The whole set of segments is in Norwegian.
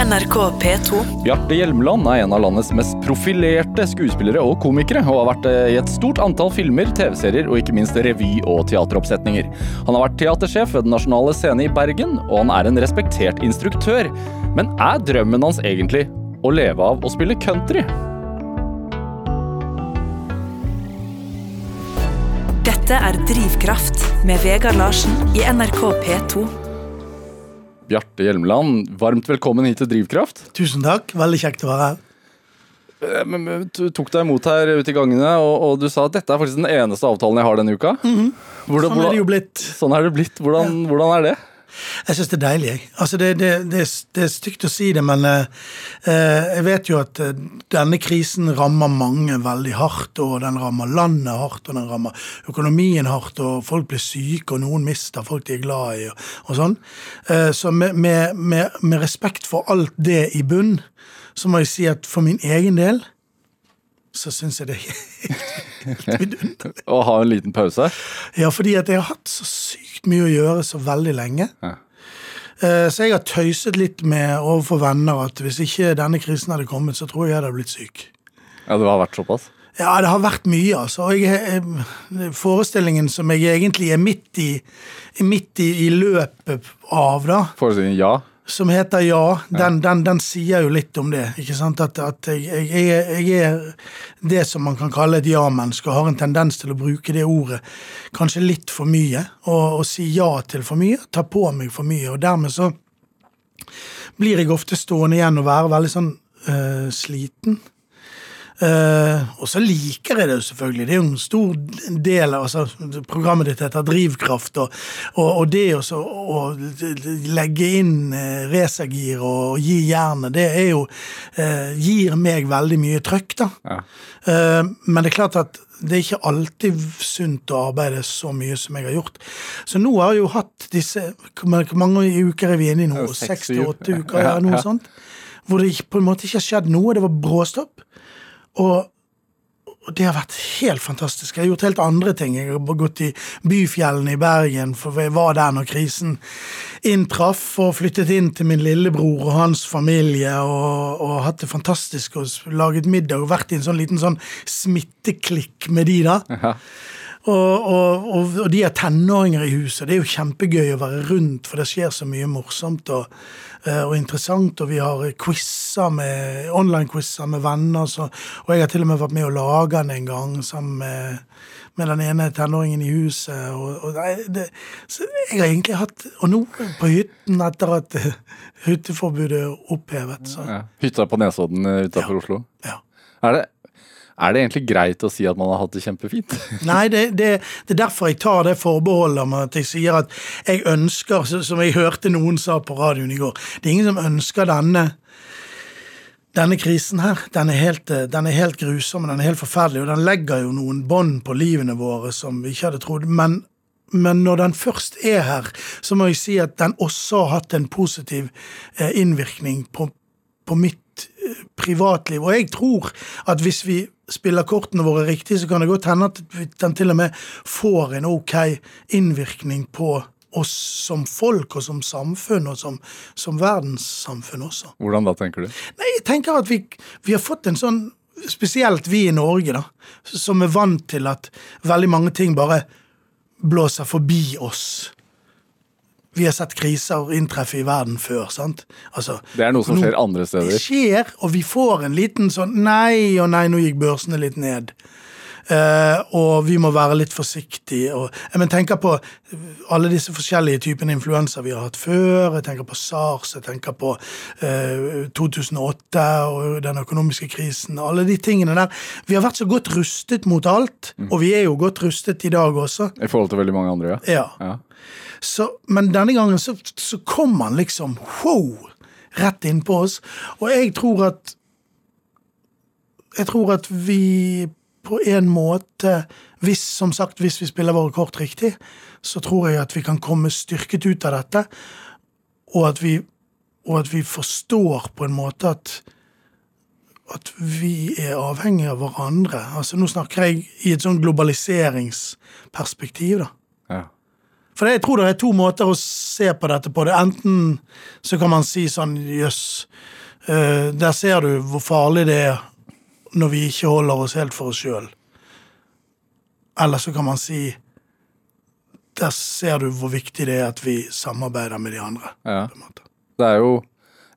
NRK P2. Bjarte Hjelmeland er en av landets mest profilerte skuespillere og komikere, og har vært eh, i et stort antall filmer, TV-serier og ikke minst revy- og teateroppsetninger. Han har vært teatersjef ved Den nasjonale scene i Bergen, og han er en respektert instruktør. Men er drømmen hans egentlig å leve av å spille country? Dette er Drivkraft med Vegard Larsen i NRK P2. Bjarte Hjelmeland, varmt velkommen hit til Drivkraft. Tusen takk. Veldig kjekt å være her. Eh, Du tok deg imot her ute i gangene, og, og du sa at dette er faktisk den eneste avtalen jeg har denne uka. Hvordan- Sånn er det jo blitt. Sånn er det blitt. Hvordan, hvordan er det? Jeg syns det er deilig. jeg. Altså det, det, det, det er stygt å si det, men eh, eh, jeg vet jo at eh, denne krisen rammer mange veldig hardt. Og den rammer landet hardt, og den rammer økonomien hardt, og folk blir syke, og noen mister folk de er glad i, og, og sånn. Eh, så med, med, med, med respekt for alt det i bunn, så må jeg si at for min egen del så syns jeg det er helt vidunderlig. Å ha en liten pause? Ja, fordi at jeg har hatt så sykt mye å gjøre så veldig lenge. Ja. Eh, Så jeg har tøyset litt med overfor venner at hvis ikke denne krisen hadde kommet, så tror jeg jeg hadde blitt syk. Ja, det har vært såpass? Ja, det har vært mye, altså. Jeg, jeg, forestillingen som jeg egentlig er midt i, midt i, i løpet av, da, Forestillingen ja? Som heter Ja, den, den, den sier jo litt om det. ikke sant? At, at jeg, jeg, jeg, er- det som man kan kalle et ja-menneske, og har en tendens til å bruke det ordet kanskje litt for mye. Og, og si ja til for mye, ta på meg for mye. Og dermed så blir jeg ofte stående igjen og være veldig sånn eh, sliten. Eh, og så liker jeg det jo selvfølgelig. Det er jo en stor del av altså, Programmet ditt heter Drivkraft, og, og, og det å legge inn uh, racergir og gi jernet, det er jo eh, gir meg veldig mye trøkk, da. Ja. Eh, men det er klart at det er ikke alltid sunt å arbeide så mye som jeg har gjort. Så nå har jeg jo hatt disse Hvor mange uker er vi inne i nå? Seks, til åtte uker? Ja, noe ja. sånt. Hvor det på en måte ikke har skjedd noe. Det var bråstopp. Og, det har vært helt fantastisk. Jeg har gjort helt andre ting. Jeg har gått i byfjellene i Bergen, for jeg var der når krisen inntraff, og flyttet inn til min lillebror og hans familie, og, og hatt det fantastisk, og laget middag, og vært i en sånn liten sånn smitteklikk med de, da. Ja. Og, og, og, og de er tenåringer i huset. Det er jo kjempegøy å være rundt, for det skjer så mye morsomt og, eh, interessant. Og vi har med, online-quizer med venner, så, og jeg har til og med vært med og laga den en gang sammen med, med den ene tenåringen i huset. Og, og det, så jeg har egentlig hatt Og nå på hytten, etter at eh, hytteforbudet er opphevet, så Ja. Hytta på Nesodden utafor utenfor Oslo. ja. Er det, er det egentlig greit å si at man har hatt det kjempefint? Nei, det, det, det er derfor jeg tar det forbeholdet om at jeg sier at jeg ønsker, som jeg hørte noen sa på radioen i går Det er ingen som ønsker denne denne krisen her, den er, helt, eh, den er helt grusom, den er helt forferdelig, og den legger jo noen bånd på livene våre som vi ikke hadde trodd. Men, men når den først er her, så må jeg si at den også har hatt en positiv eh, innvirkning på, på mitt eh, privatliv. Og jeg tror at hvis vi spiller kortene våre riktig, så kan det godt hende at den til og med får en ok innvirkning på oss som folk og som samfunn og som, som verdenssamfunn også. Hvordan da, tenker du? Nei, jeg tenker at vi, vi har fått en sånn Spesielt vi i Norge, da, som er vant til at veldig mange ting bare blåser forbi oss. Vi har sett kriser inntreffe i verden før, sant? Altså, Det er noe som skjer andre steder. Det skjer, og vi får en liten sånn Nei og nei, nå gikk børsene litt ned. Uh, og vi må være litt forsiktige. Og, jeg men, tenker på alle disse forskjellige typene influenser vi har hatt før. Jeg tenker på SARS, jeg tenker på uh, 2008 og den økonomiske krisen. Alle de tingene der. Vi har vært så godt rustet mot alt, og vi er jo godt rustet i dag også. I forhold til veldig mange andre, ja. Ja. ja. Så, men denne gangen så, så kom han liksom wow, rett innpå oss. Og jeg tror at Jeg tror at vi på en måte hvis, Som sagt, hvis vi spiller våre kort riktig, så tror jeg at vi kan komme styrket ut av dette. Og at vi, og at vi forstår på en måte at at vi er avhengige av hverandre. Altså Nå snakker jeg i et sånn globaliseringsperspektiv, da. Ja. For jeg tror det er to måter å se på dette på. Det Enten så kan man si sånn jøss, eh, der ser du hvor farlig det er når vi ikke holder oss helt for oss sjøl. Eller så kan man si der ser du hvor viktig det er at vi samarbeider med de andre. Ja. Det er jo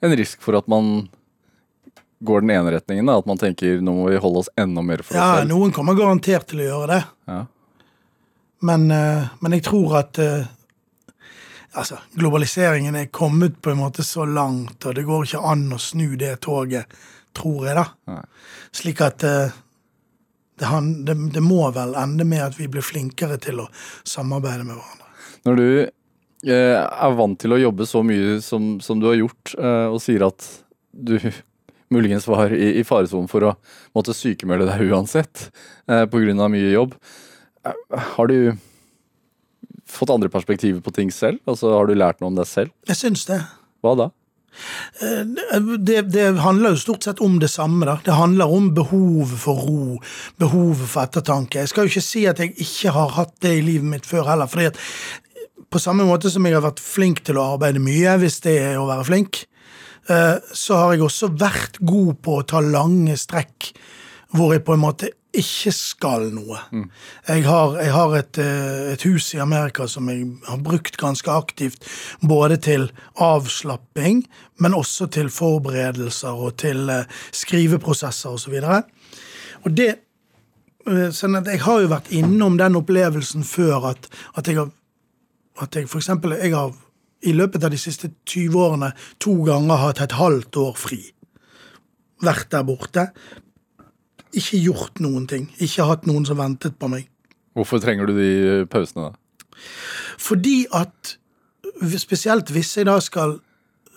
en risk for at man går den ene retningen. Da. At man tenker nå må vi holde oss enda mer for Ja, oss selv. noen kommer garantert til å gjøre det. Ja. Men, eh, men jeg tror at eh, altså, globaliseringen er kommet på en måte så langt, og det går ikke an å snu det toget, tror jeg, da. Nei. Slik at eh, det, han, det, det må vel ende med at vi blir flinkere til å samarbeide med hverandre. Når du eh, er vant til å jobbe så mye som, som du har gjort, eh, og sier at du muligens var i, i faresonen for å måtte sykemelde deg uansett pga. mye jobb, har du fått andre perspektiver på ting selv? Altså Har du lært noe om deg selv? Jeg syns det. Hva da? det, det handler jo stort sett om det samme. da. Det handler om behovet for ro, behovet for ettertanke. Jeg skal jo ikke si at jeg ikke har hatt det i livet mitt før heller. fordi at på samme måte som jeg har vært flink til å arbeide mye, hvis det er å være flink, eh, så har jeg også vært god på å ta lange strekk hvor jeg på en måte ikke skal noe. Jeg har, jeg har et, eh, et hus i Amerika som jeg har brukt ganske aktivt, både til avslapping, men også til forberedelser og til eh, skriveprosesser osv. Og, og det eh, Sånn at jeg har jo vært innom den opplevelsen før at, at jeg har at jeg for eksempel, jeg har i løpet av de siste 20 årene to ganger hatt et halvt år fri. Vært der borte. Ikke gjort noen ting. Ikke hatt noen som ventet på meg. Hvorfor trenger du de eh, pausene, da? Fordi at spesielt hvis jeg da skal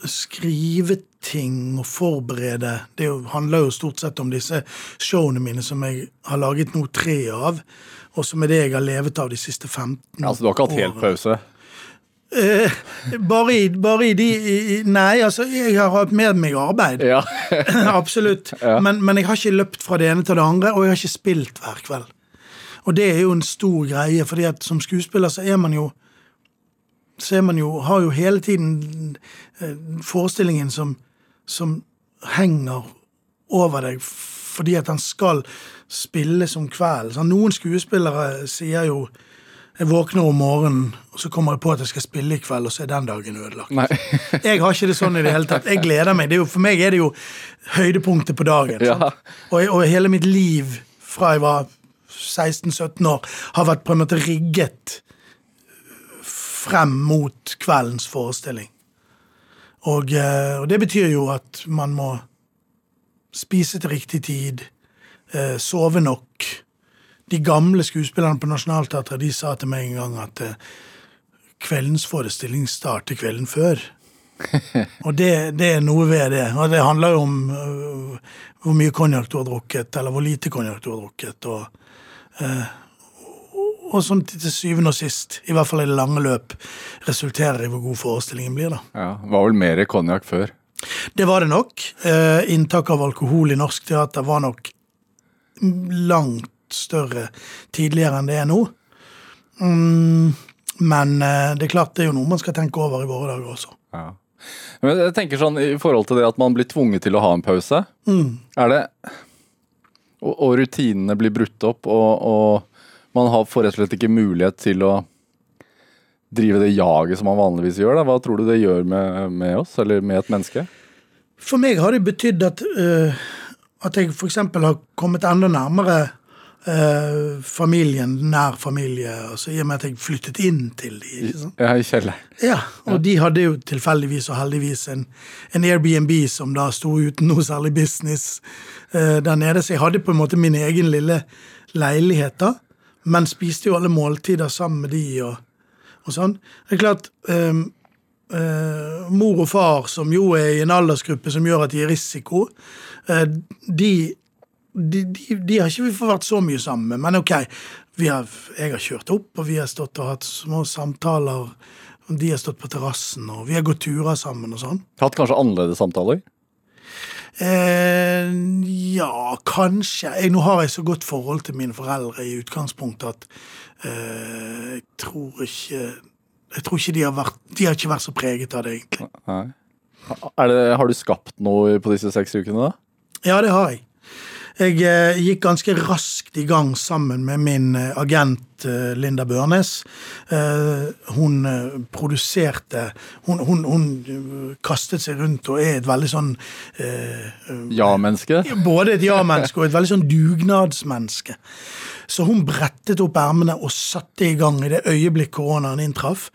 skrive ting og forberede Det handler jo stort sett om disse showene mine som jeg har laget nå tre av, og som er det jeg har levet av de siste 15 årene. Altså, Du har ikke hatt helt pause? Eh, bare, i, bare i de i, Nei, altså, jeg har hatt med meg arbeid. Ja. Absolutt. Men, men jeg har ikke løpt fra det ene til det andre, og jeg har ikke spilt hver kveld. Og det er jo en stor greie, fordi at som skuespiller så er man jo så man jo, har jo hele tiden eh, forestillingen som, som henger over deg fordi at han skal spille som kveld. Noen skuespillere sier jo jeg våkner om morgenen, og så kommer jeg på at jeg skal spille i kveld, og så er den dagen ødelagt. Jeg har ikke det sånn i det hele tatt. Jeg gleder meg. Det jo, for meg er det jo høydepunktet på dagen. Ja. Og, og hele mitt liv fra jeg var 16-17 år, har vært på en måte rigget frem mot kveldens forestilling. Og, eh, og det betyr jo at man må spise til riktig tid, eh, sove nok. De gamle skuespillerne på Nationaltheatret de sa til meg en gang at eh, kveldens forestilling starter kvelden før. og det, det er noe ved det. Og det handler jo om uh, hvor mye konjakk du har drukket, eller hvor lite konjakk du har drukket. Og, Uh, og til til syvende og sist, i hvert fall i det lange løp, resulterer i hvor god forestillingen blir. da. Ja, Var vel mer konjakk før. Det var det nok. Eh, inntak av alkohol i norsk teater var nok langt større tidligere enn det er nå. Mm, men eh, det er klart det er jo noe man skal tenke over i våre dager også. Ja. Men jeg tenker sånn i forhold til det at man blir tvunget til å ha en pause. Er det og, og rutinene blir brutt opp, og, og man har får rett og slett ikke mulighet til å drive det jaget som man vanligvis gjør. Da. Hva tror du det gjør med, med oss, eller med et menneske? For meg har det betydd at, øh, at jeg f.eks. har kommet enda nærmere øh, familien, nær familie, altså i og med at jeg flyttet inn til de. Ja, i kjelleren. Ja, og de hadde jo tilfeldigvis og heldigvis en, en Airbnb som da sto uten noe særlig business øh, der nede, så jeg hadde på en måte min egen lille leilighet da, men spiste jo alle måltider sammen med de og, og sånn. Det er klart, øhm, Uh, mor og far, som jo er i en aldersgruppe som gjør at de er risiko, uh, de, de, de, de har ikke vi fått vært så mye sammen med. Men ok, vi har, jeg har kjørt opp, og vi har stått og hatt små samtaler. De har stått på terrassen, og vi har gått turer sammen og sånn. Hatt kanskje annerledes samtaler? Eh, ja, kanskje. Jeg, nå har jeg så godt forhold til mine foreldre i utgangspunktet at eh, jeg tror ikke Jeg tror ikke de har vært De har ikke vært så preget av det, egentlig. Det, har du skapt noe på disse seks ukene, da? Ja, det har jeg. Jeg eh, gikk ganske raskt i gang sammen med min eh, agent eh, Linda Børnes. Hun produserte hun, hun, hun kastet seg rundt og er et veldig sånn Ja-menneske? Både et ja-menneske og et veldig sånn dugnadsmenneske. Så hun brettet opp ermene og satte i gang i det øyeblikk koronaen inntraff.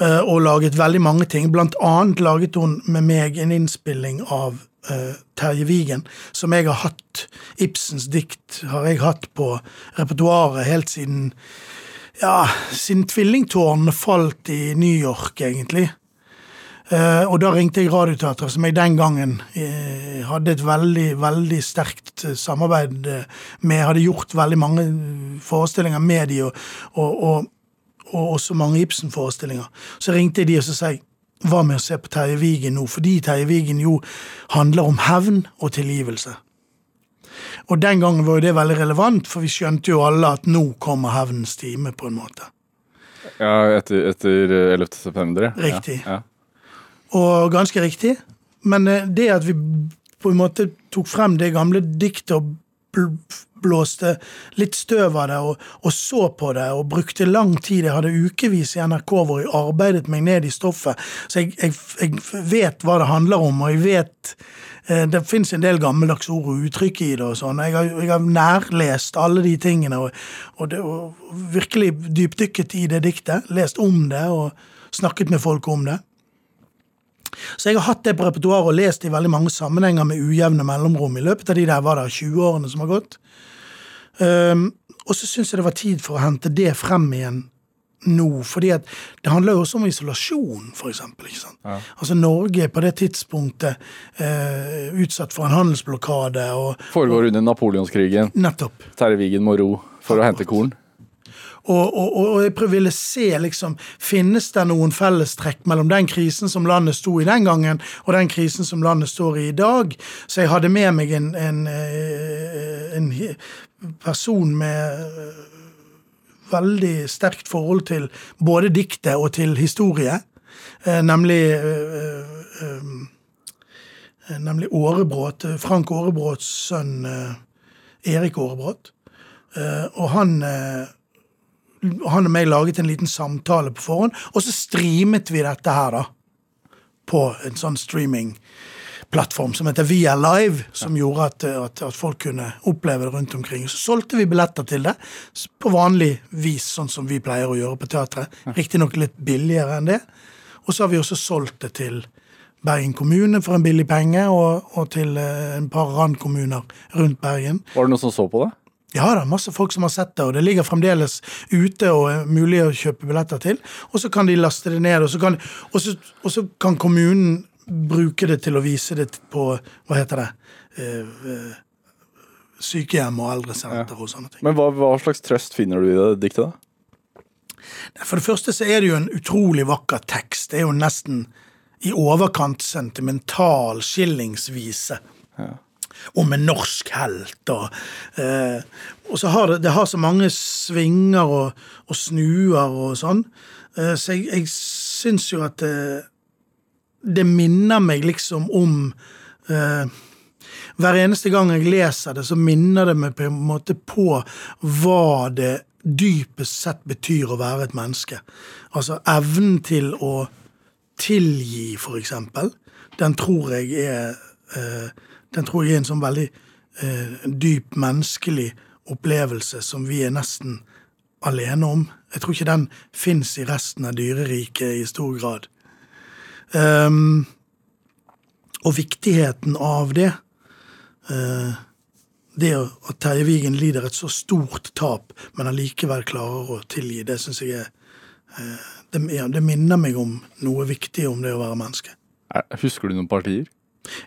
Og laget veldig mange ting. Blant annet laget hun med meg en innspilling av eh, Terje Vigen, som jeg har hatt. Ibsens dikt har jeg hatt på repertoaret helt siden ja, siden tvillingtårnene falt i New York, egentlig. Uh, og da ringte jeg Radioteatret, som jeg den gangen uh, hadde et veldig veldig sterkt samarbeid med. Hadde gjort veldig mange forestillinger med de, og, og, og, og også mange Ibsen-forestillinger. Så ringte jeg de og så sa jeg, hva med å se på Terje Vigen nå? Fordi Terje Vigen jo handler om hevn og tilgivelse. Og den gangen var jo det veldig relevant, for vi skjønte jo alle at nå kommer hevnens time, på en måte. Ja, etter, etter 11. september? ja. Riktig. Ja. Og ganske riktig. Men eh, det at vi på en måte tok frem det gamle diktet og bl- blåste litt støv av det, og, og så på det, og brukte lang tid Jeg hadde ukevis i NRK hvor jeg arbeidet meg ned i stoffet, så jeg, jeg, jeg vet hva det handler om, og jeg vet eh, Det fins en del gammeldagse ord og uttrykk i det, og sånn. Jeg jeg har nærlest alle de tingene, og, og, det, og virkelig dypdykket i det diktet. Lest om det, og snakket med folk om det. Så jeg har hatt det på repertoaret og lest i veldig mange sammenhenger med ujevne mellomrom i løpet av de der var det 20 årene som har gått. Um, og så syns jeg det var tid for å hente det frem igjen nå, fordi at det handler jo også om isolasjon, for. Ikke sant? Altså Norge på det tidspunktet eh, utsatt for en handelsblokade og Foregår under napoleonskrigen. Nettopp. Terje Wigen må ro for å hente korn. Og, og, og jeg ville se, liksom, finnes det noen fellestrekk mellom den krisen som landet sto i den gangen, og den krisen som landet står i i dag? Så jeg hadde med meg en, en, eh, en person med eh, veldig sterkt forhold til både diktet og til historie, eh, nemlig Nemlig Årebrot, Frank Årebråts sønn Erik Årebrot. Og han han og meg laget en liten samtale på forhånd, og så streamet vi dette her, da. På en sånn streamingplattform som heter Via Live, som gjorde at, at, at folk kunne oppleve det rundt omkring. Så solgte vi billetter til det på vanlig vis, sånn som vi pleier å gjøre på teatret. Riktignok litt billigere enn det. Og så har vi også solgt det til Bergen kommune for en billig penge, og, og til eh, en par randkommuner rundt Bergen. Var det noen som så på det? Ja, er masse folk som har sett det, og det ligger fremdeles ute og er mulig å kjøpe billetter til. Og så kan de laste det ned, og så kan, og så, og så kan kommunen bruke det til å vise det på Hva heter det? Eh, sykehjem og eldresenter og sånne ting. Men hva, hva slags trøst finner du i det diktet, da? For det første så er det jo en utrolig vakker tekst. Det er jo nesten i overkant sentimental skillingsvise. Om en norsk helt. Og, eh, og så har det, det har så mange svinger og, og snuer og sånn. Eh, så jeg, jeg syns jo at eh, det minner meg liksom om eh, Hver eneste gang jeg leser det, så minner det meg på en måte på hva det dypest sett betyr å være et menneske. Altså evnen til å tilgi, for eksempel, den tror jeg er eh, Den tror jeg er en sånn veldig eh, dyp menneskelig opplevelse som vi er nesten alene om. Jeg tror ikke den fins i resten av dyreriket i stor grad. Um, og viktigheten av det uh, Det at Terje Vigen lider et så stort tap, men allikevel klarer å tilgi, det syns jeg er eh, det, det minner meg om noe viktig om det å være menneske. Er, husker du noen partier?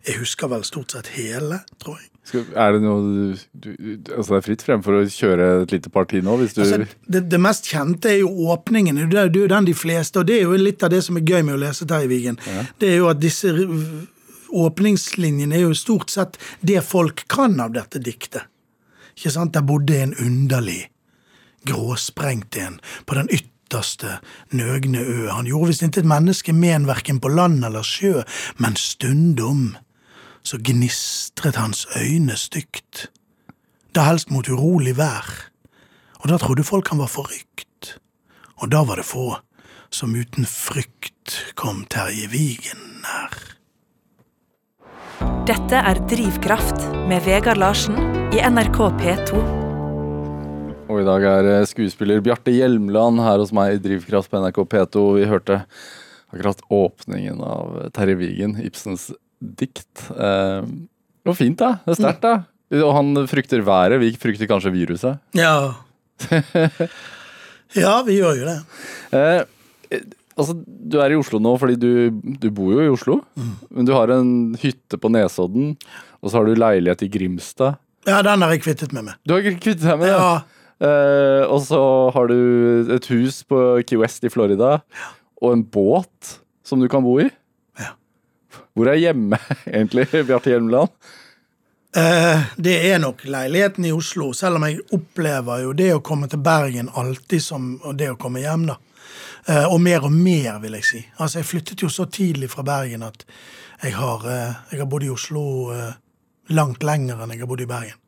Jeg husker vel stort sett hele, tror jeg. Skal, er det noe du, du, Altså det er fritt frem for å kjøre et lite parti nå, hvis du Altså, det, det mest kjente er jo åpningen. Det er jo den de fleste, og det er jo litt av det som er gøy med å lese Terje Vigen. Det er jo at disse åpningslinjene er jo stort sett det folk kan av dette diktet. Ikke sant? Der bodde en underlig, gråsprengt en på den ytre ytterste nøgne ø. Han gjorde visst intet menneske men hverken på land eller sjø, men stundom så gnistret hans øyne stygt, da helst mot urolig vær, og da trodde folk han var forrykt, og da var det få som uten frykt kom Terje Vigen nær. Dette er Drivkraft med Vegard Larsen i NRK P2. Og i dag er eh, skuespiller Bjarte Hjelmland her hos meg i Drivkraft på NRK P2. Vi hørte akkurat åpningen av Terje Wigen, Ibsens dikt. Eh, det var fint, da. Det er sterkt, da. Og han frykter været. Vi frykter kanskje viruset. Ja. ja, vi gjør jo det. Eh, altså, du er i Oslo nå fordi du, du bor jo i Oslo. Men du har en hytte på Nesodden, og så har du leilighet i Grimstad. Ja, den har jeg kvittet med meg med. Du har kvittet deg med det? Ja, Eh, og så har du et hus på Key West i Florida, og en båt som du kan bo i. Ja. Hvor er hjemme, egentlig, Bjarte Hjelmeland? Eh, det er nok leiligheten i Oslo, selv om jeg opplever jo det å komme til Bergen alltid som det å komme hjem, da. Eh, og mer og mer, vil jeg si. Altså, jeg flyttet jo så tidlig fra Bergen at jeg har, jeg har bodd i Oslo langt lenger enn jeg har bodd i Bergen.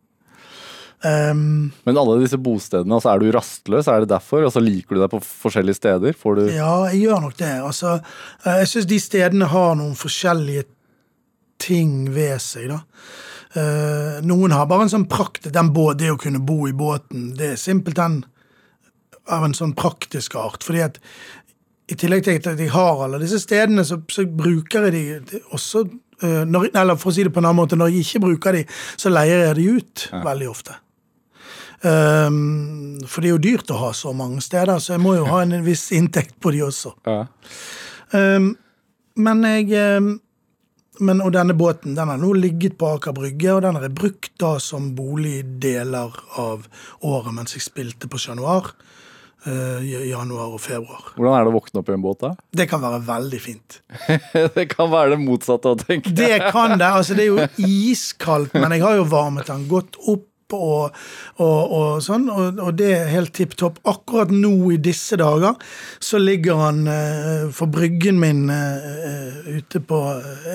Um, Men alle disse bostedene, altså er du rastløs? Er det derfor? Og så liker du deg på forskjellige steder? Får du ja, jeg gjør nok det. Altså, eh, jeg syns de stedene har noen forskjellige ting ved seg, da. Uh, noen har bare en sånn prakt den bå, Det å kunne bo i båten, det er simpelthen av en sånn praktisk art. fordi at i tillegg til at jeg har alle disse stedene, så, så bruker jeg de også eh, når, Eller for å si det på en annen måte, når jeg ikke bruker de, så leier jeg de ut veldig ofte. Um, for det er jo dyrt å ha så mange steder, så jeg må jo ha en viss inntekt på de også. ja. Um, men jeg um, men, Og denne båten den har nå ligget på Aker Brygge, og den har jeg brukt da som bolig deler av året mens jeg spilte på Chat Noir. uh, januar og februar. Hvordan er det å våkne opp i en båt, da? Det kan være veldig fint. det kan være det motsatte å tenke. Det kan det. altså Det er jo iskaldt, men jeg har jo varmet den godt opp. Og, og, og sånn, og, og det er helt tipp topp. Akkurat nå i disse dager så ligger han eh, for bryggen min eh, ute på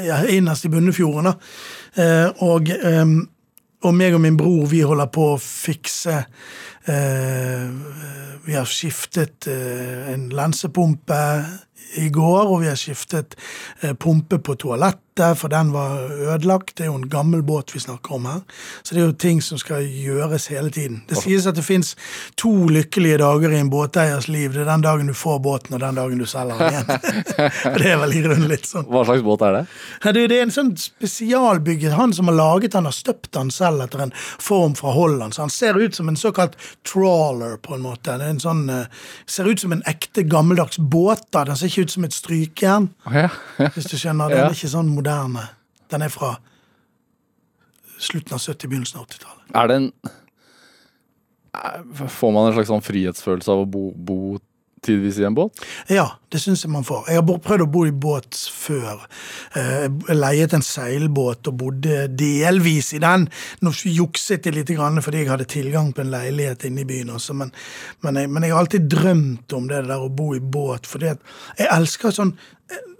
ja, innerst i Bunnefjorden. da. Eh, og, eh, og meg og min bror, vi holder på å fikse eh, Vi har skiftet eh, en lensepumpe i går, og vi har skiftet eh, pumpe på toalettet, for den var ødelagt. Det er jo en gammel båt vi snakker om her. Så det er jo ting som skal gjøres hele tiden. Det sies at det fins to lykkelige dager i en båteiers liv. Det er den dagen du får båten, og den dagen du selger den igjen. Det er vel i grunnen litt sånn. Hva slags båt er det? Det, det er en sånn spesialbygget Han som har laget den, har støpt den selv etter en form fra Holland. Så han ser ut som en såkalt trawler, på en måte. Det en sånn, eh, ser ut som en ekte gammeldags båt. da. Den ser ikke ut som et strykejern, hvis du skjønner. Den er ikke sånn moderne. Den er fra slutten av 70-, begynnelsen av 80-tallet. Er det en Får man en slags sånn frihetsfølelse av å bo, bo tidvis i en båt? Ja, det syns jeg man får. Jeg har prøvd å bo i båt før. Eh, Jeg leiet en seilbåt og bodde delvis i den. Nå jukset jeg litt fordi jeg hadde tilgang på en leilighet inne i byen også, men, men, jeg, men jeg har alltid drømt om det der å bo i båt, fordi jeg elsker sånn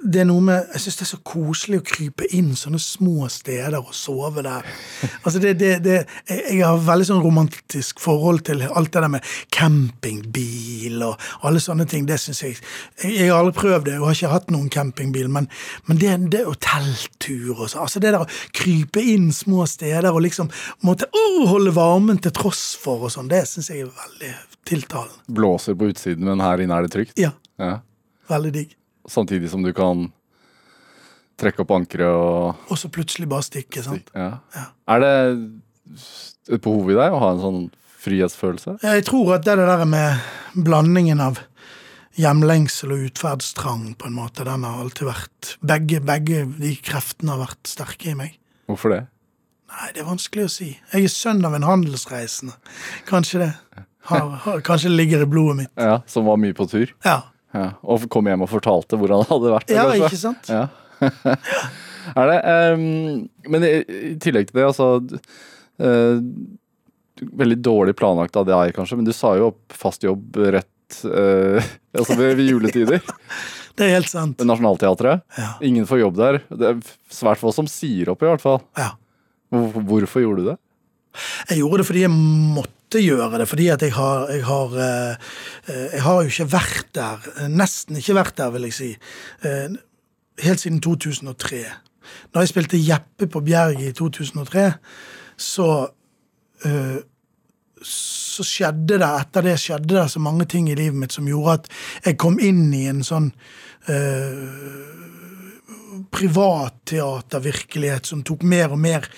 det er noe med, Jeg syns det er så koselig å krype inn sånne små steder og sove der. Altså det, det, det, jeg, jeg har veldig sånn romantisk forhold til alt det der med campingbil og alle sånne ting. Det synes jeg Jeg, jeg har aldri prøvd det, og har ikke hatt noen campingbil, men, men det, det og telttur og sånn altså det der å krype inn små steder og liksom måtte oh, holde varmen til tross for og sånn, det syns jeg er veldig tiltalende. Blåser på utsiden, men her inne er det trygt? Ja, Ja. veldig digg. Samtidig som du kan trekke opp ankeret og Og så plutselig bare stikke. sant? ja. Ja. Er det et behov i deg å ha en sånn frihetsfølelse? Jeg tror at det der med blandingen av hjemlengsel og utferdstrang, på en måte, den har alltid vært Begge, begge de kreftene har vært sterke i meg. Hvorfor det? Nei, det er vanskelig å si. Jeg er sønn av en handelsreisende. Kanskje det. Har, har, kanskje det ligger i blodet mitt. Ja, Som var mye på tur? Ja. Ja. Og kom hjem og fortalte hvordan det hadde vært? ja, kanskje? ikke sant? Ja. er det um, Men i, i tillegg til det, altså eh, Veldig dårlig planlagt av deg, kanskje, men du sa jo opp fast jobb rett stengt eh, altså ved, ved juletider. Det er helt sant. Nationaltheatret. Ja. Ingen får jobb der. Det er svært få som sier opp, i hvert fall. ja. Hvor- Hvorfor gjorde du det? Jeg gjorde det fordi jeg måtte gjøre det. Fordi at jeg har Jeg har, eh, eh, jeg har jo ikke vært der. Nesten ikke vært der, vil jeg si. eh, Helt siden 2003. Da jeg spilte Jeppe på Bjerget i 2003, så eh, så skjedde det, etter det skjedde det så mange ting i livet mitt som gjorde at jeg kom inn i en sånn eh, privatteatervirkelighet som tok mer og mer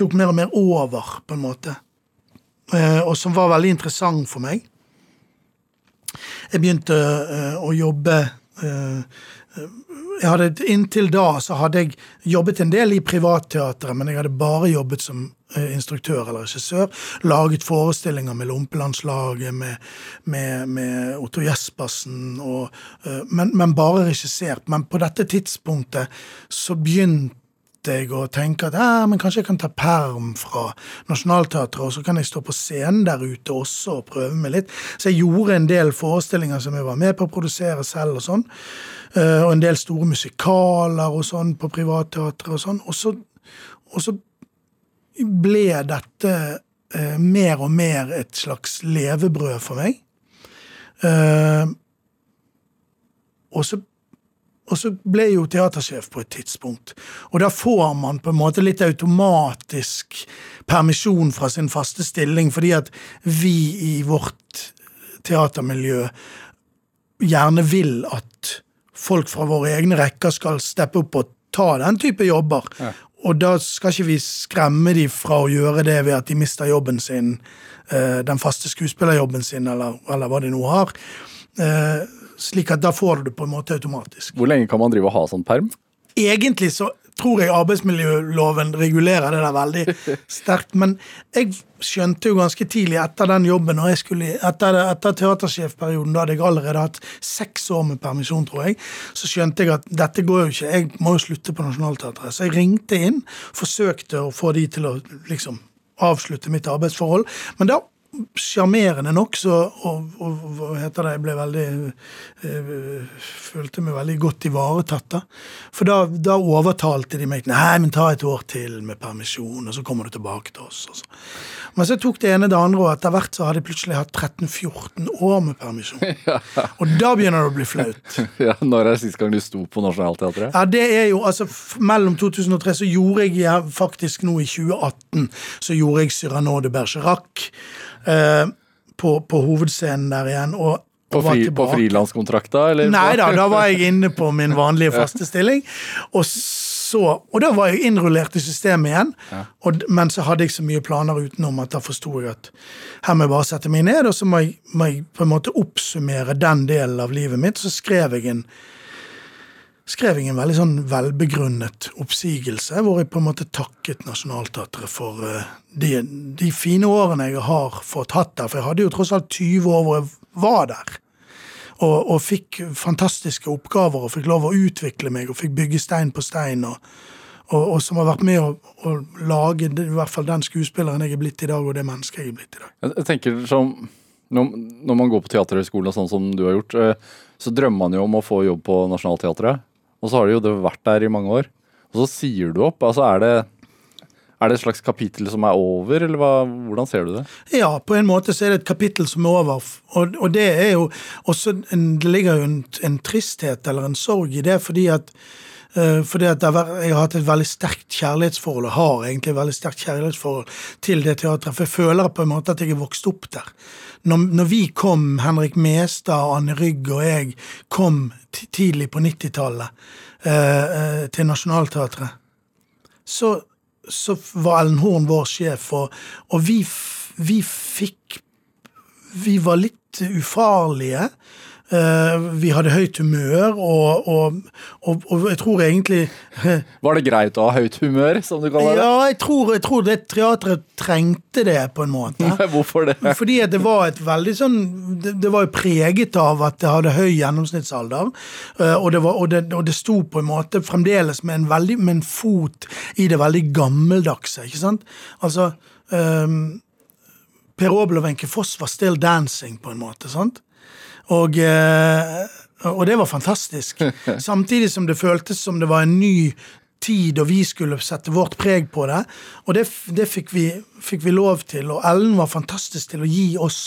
tok mer og mer over, på en måte. Eh, og som var veldig interessant for meg. Jeg begynte eh, å jobbe eh, jeg hadde, Inntil da så hadde jeg jobbet en del i privatteatret, men jeg hadde bare jobbet som instruktør eller regissør. Laget forestillinger med Lompelandslaget, med, med, med Otto Jespersen, og, eh, men, men bare regissert. Men på dette tidspunktet så begynte jeg å tenke at eh, men kanskje jeg kan ta perm fra Nationaltheatret, og så kan jeg stå på scenen der ute også og prøve meg litt. Så jeg gjorde en del forestillinger som jeg var med på å produsere selv, og sånn. Eh, og en del store musikaler og sånn på privatteatret og sånn. Og så, og så ble dette eh, mer og mer et slags levebrød for meg. Eh, og så og så ble jeg jo teatersjef på et tidspunkt. Og da får man på en måte litt automatisk permisjon fra sin faste stilling, fordi at vi i vårt teatermiljø gjerne vil at folk fra våre egne rekker skal steppe opp og ta den type jobber. Og da skal ikke vi skremme dem fra å gjøre det ved at de mister jobben sin, eh, den faste skuespillerjobben sin, eller, eller hva de nå har. Eh, Slik at da får du det på en måte automatisk. Hvor lenge kan man drive og ha sånn perm? Egentlig så tror jeg arbeidsmiljøloven regulerer det der veldig sterkt, men jeg skjønte jo ganske tidlig etter den jobben, og jeg skulle, etter, etter teatersjefperioden, da hadde jeg allerede hatt seks år med permisjon, tror jeg, så skjønte jeg at dette går jo ikke, jeg må jo slutte på Nationaltheatret. Så jeg ringte inn, forsøkte å få de til å liksom avslutte mitt arbeidsforhold, men da sjarmerende nok, så og, og, hva heter det, jeg ble veldig øh, Følte meg veldig godt ivaretatt, da. For da, da overtalte de meg Nei, men ta et år til med permisjon, og så kommer du tilbake til oss. Og så. Men så tok det ene det andre, og etter hvert så hadde jeg plutselig hatt 13-14 år med permisjon. Og da begynner det å bli flaut. Ja, Når er sist gang du sto på Nationaltheatret? Ja, det er jo, altså Mellom 2003 så gjorde jeg ja, faktisk nå i 2018 så gjorde jeg Cyrano de Bergerac på, på hovedscenen der igjen. og På, fri, på frilanskontrakta, eller? Nei da, da var jeg inne på min vanlige faste stilling. Og så, og da var jeg innrullert i systemet igjen. Og, men så hadde jeg så mye planer utenom at da forsto jeg at her må jeg bare sette meg ned, og så må jeg, må jeg på en måte oppsummere den delen av livet mitt. Så skrev jeg en skrev jeg en veldig sånn velbegrunnet oppsigelse, hvor jeg på en måte takket Nationaltheatret for eh, de, de fine årene jeg har fått hatt der. For jeg hadde jo tross alt 20 år hvor jeg var der. Og, og fikk fantastiske oppgaver og fikk lov å utvikle meg og fikk bygge stein på stein. og, og, og som har vært med å, å lage i hvert fall den skuespilleren jeg er blitt i dag, og det mennesket jeg er blitt i dag. Jeg tenker som når man går på teaterhøgskolen og sånn som du har gjort, eh, så drømmer man jo om å få jobb på Nationaltheatret. Og så har det jo det vært der i mange år. Og så sier du opp. Altså er det, er det et slags kapittel som er over, eller hva, hvordan ser du det? Ja, på en måte så er det et kapittel som er over. Og, og det er jo også en, Det ligger jo en, en tristhet eller en sorg i det, fordi at eh, fordi at Jeg har hatt et veldig sterkt kjærlighetsforhold, og har egentlig et veldig sterkt kjærlighetsforhold til det teatret. For jeg føler på en måte at jeg er vokst opp der. Når, når vi kom, Henrik Mestad, Anne Rygg og jeg, kom tidlig på 90-tallet eh, eh, til Nationaltheatret, så, så var Ellen Horn vår sjef, og, og vi, vi fikk Vi var litt ufarlige. Eh, vi hadde høyt humør, og, og, og, og jeg tror egentlig Var det greit å ha høyt humør, som du kaller det? Ja, jeg tror, jeg tror det teatret trengte det, på en måte. Hvorfor det? Fordi det var et veldig sånn Det, det var jo preget av at det hadde høy gjennomsnittsalder. eh, Og det, var, og, det, og det sto på en måte fremdeles med en, veldig, med en fot i det veldig gammeldagse. ikke sant? Altså um, Per Obel og Wenche Foss var still dancing, på en måte. sant? Og, eh, og det var fantastisk. Samtidig som det føltes som det var en ny tid, og vi skulle sette vårt preg på det. Og det, det fikk, vi, fikk, vi, lov til. Og Ellen var fantastisk til å gi oss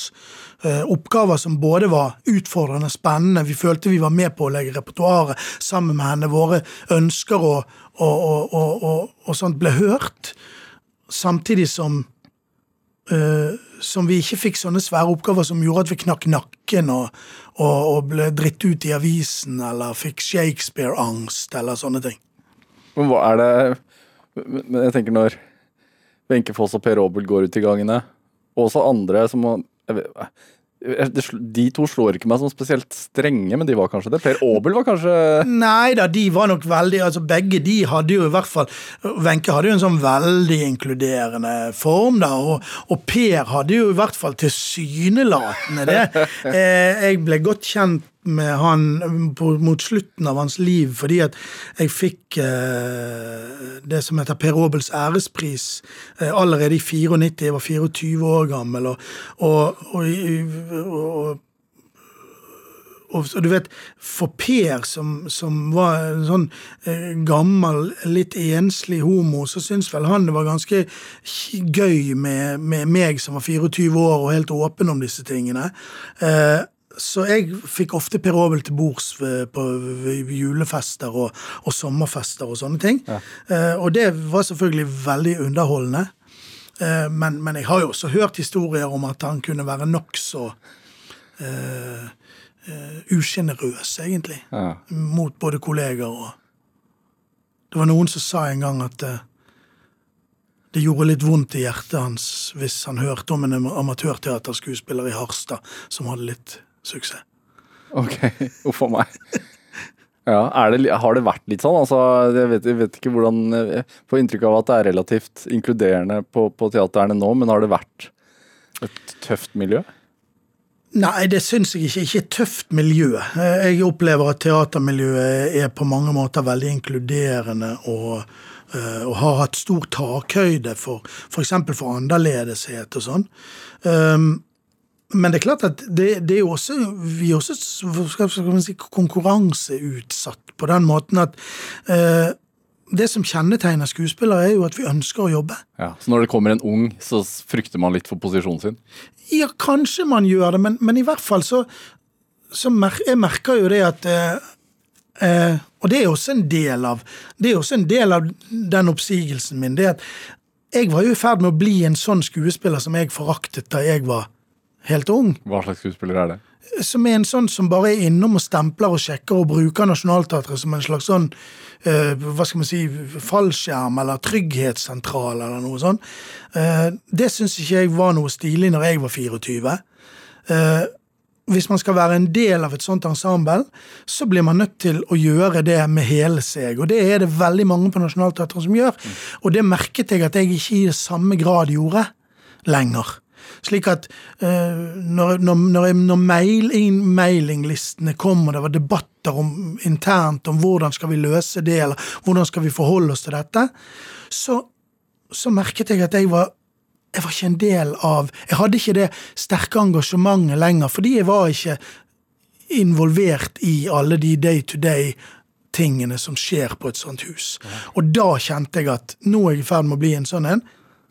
uh, oppgaver som både var utfordrende, spennende, vi følte vi var med på å legge repertoaret sammen med henne. Våre ønsker og, og, og, og sånt ble hørt. Samtidig som uh, som vi ikke fikk sånne svære oppgaver som gjorde at vi knakk nakken og, og, og ble dritt ut i avisen eller fikk Shakespeare-angst eller sånne ting. Men hva er det Men jeg tenker når Wenche Foss og Per Aabel går ut i gangene, og også andre som de to slår ikke meg som spesielt strenge, men de var kanskje det? Per Aabel var kanskje Nei da, de var nok veldig altså Begge de hadde jo i hvert fall Wenche hadde jo en sånn veldig inkluderende form, da, og, og Per hadde jo i hvert fall tilsynelatende det. Eh, jeg ble godt kjent med han på, mot slutten av hans liv, fordi at jeg fikk eh, det som heter Per Aabels ærespris eh, allerede i 94. Jeg var 24 år gammel, og, og, og, og du vet, for Per, som, som var en sånn eh, gammel, litt enslig homo, så syns vel han det var ganske gøy med, med, meg som var 24 år og helt åpen om disse tingene. Eh, så jeg fikk ofte Per Aabel til bords på julefester og, og, sommerfester og sånne ting. Ja. Eh, og det var selvfølgelig veldig underholdende. Eh, men, men, jeg har jo også hørt historier om at han kunne være nokså uh, uh, usjenerøs, egentlig. Ja. Mot både kolleger og Det var noen som sa en gang at det gjorde litt vondt i hjertet hans hvis han hørte om en amatørteaterskuespiller i Harstad som hadde litt suksess. Ok, uff a meg. Ja, det, Har det vært litt sånn? Altså, jeg, vet, jeg vet ikke hvordan Jeg får inntrykk av at det er relativt inkluderende på, på teaterne nå, men har det vært et tøft miljø? Nei, det syns jeg ikke. Ikke et tøft miljø. Jeg opplever at teatermiljøet er på mange måter veldig inkluderende og, eh, og har hatt stor takhøyde for f.eks. For, for annerledeshet og sånn. Um, men det er klart at det, det er jo også Vi er også si, konkurranseutsatt på den måten at eh, det som kjennetegner skuespillere, er jo at vi ønsker å jobbe. Ja, Så når det kommer en ung, så frykter man litt for posisjonen sin? Ja, kanskje man gjør det, men, men i hvert fall så, så mer, Jeg merker jo det at eh, eh, Og det er også en del av det er også en del av den oppsigelsen min. det at Jeg var jo i ferd med å bli en sånn skuespiller som jeg foraktet da jeg var helt ung. Hva slags skuespiller er det? Som er en sånn som bare er innom og stempler og sjekker og bruker Nationaltheatret som en slags sånn uh, hva skal man si, fallskjerm eller trygghetssentral eller noe sånt. Uh, det syns ikke jeg var noe stilig når jeg var 24. Uh, hvis man skal være en del av et sånt ensemble, så blir man nødt til å gjøre det med hele seg. Og det er det veldig mange på Nationaltheatret som gjør. Mm. Og det merket jeg at jeg ikke i samme grad gjorde lenger. Slik at uh, når, når, når mail, mailinglistene kom, og det var debatter om, internt om hvordan skal vi løse det, eller hvordan skal vi forholde oss til dette, så, så merket jeg at jeg var jeg var ikke en del av Jeg hadde ikke det sterke engasjementet lenger, fordi jeg var ikke involvert i alle de day to day tingene som skjer på et sånt hus. Og da kjente jeg at nå er jeg i ferd med å bli en sånn en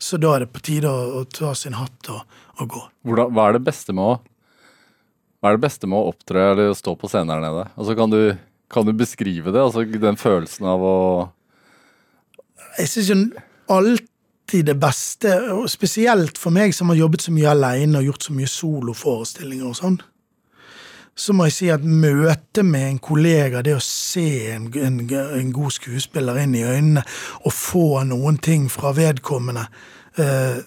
så da er det på tide å, å ta sin hatt og, og gå. Hvordan, hva er det beste med å hva er det beste med å opptre eller stå på scenen her nede? Altså, kan, du, kan du beskrive det? Altså, den følelsen av å Jeg syns jo alltid det beste, og spesielt for meg som har jobbet så mye alene og gjort så mye soloforestillinger og sånn, så må jeg si at møtet med en kollega, det å se en, en, en, god skuespiller inn i øynene og få noen ting fra vedkommende eh,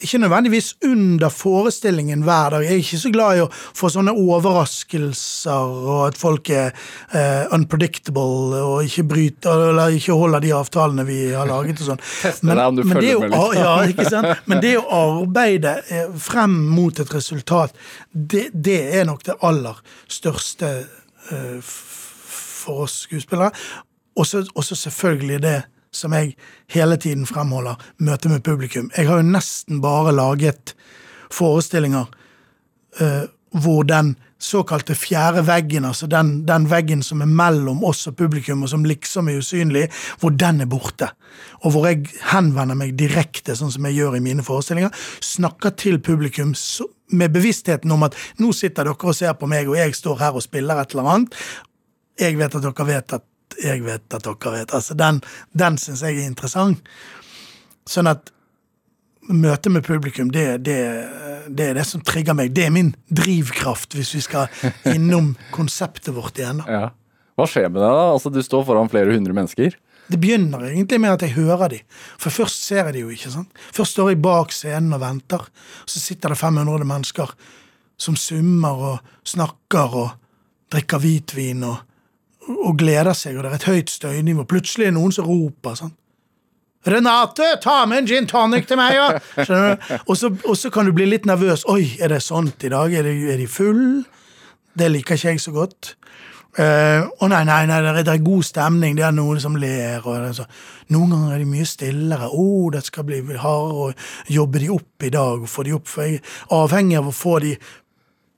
ikke nødvendigvis under forestillingen hver dag. Jeg er ikke så glad i å få sånne overraskelser, og at folk er uh, unpredictable og ikke bryter, eller ikke holder de avtalene vi har laget og sånn. Men, du følger med litt. Ja? Men det å arbeide eh, frem mot et resultat, det, det er nok det aller største uh, for oss skuespillere. Og så selvfølgelig det som jeg hele tiden fremholder, møtet med publikum. Jeg har jo nesten bare laget forestillinger uh, hvor den såkalte fjerde veggen, altså den, den, veggen som er mellom oss og publikum, og som liksom er usynlig, hvor den er borte. Og hvor jeg henvender meg direkte, sånn som jeg gjør i mine forestillinger, snakker til publikum med bevisstheten om at nå sitter dere og ser på meg, og jeg står her og spiller et eller annet. Jeg vet at dere vet at jeg vet at dere vet. Altså, Den, den syns jeg er interessant. Sånn at møtet med publikum, det, det, det, er det som trigger meg. Det er min drivkraft, hvis vi skal innom konseptet vårt igjen. Ja. Hva skjer med deg da? Altså, Du står foran flere hundre mennesker. Det begynner egentlig med at jeg hører de. For først ser jeg de jo ikke. sant? Først står jeg bak scenen og venter. Så sitter det 500 mennesker som summer og snakker og drikker hvitvin og, og gleder seg, og det er et høyt støynivå. Plutselig er det noen som roper. sånn. Renate, ta med en gin tonic til meg, ja! Og så, og så kan du bli litt nervøs. Oi, er det sånt i dag? Er de, er de full? Det liker ikke jeg så godt. Å og nei, nei, nei det, er, god stemning, det er noen som ler. Så, noen ganger er de mye stillere. Å, oh, det skal bli hardere å jobbe de opp i dag. og Få de opp, for jeg er avhengig av å få de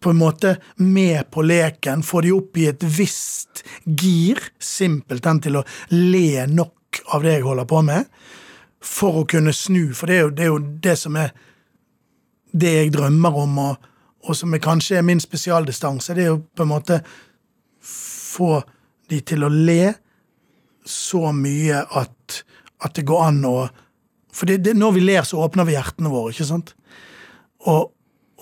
på en måte med på leken, få de opp i et visst gir, simpelthen til å le nok av det jeg holder på med, for å kunne snu. For det er jo det, er jo det som er det jeg drømmer om, og, og som er kanskje er min spesialdistanse. Det er jo på en måte få de til å le så mye at, at det går an å For det, det, når vi ler, så åpner vi hjertene våre, ikke sant? Og,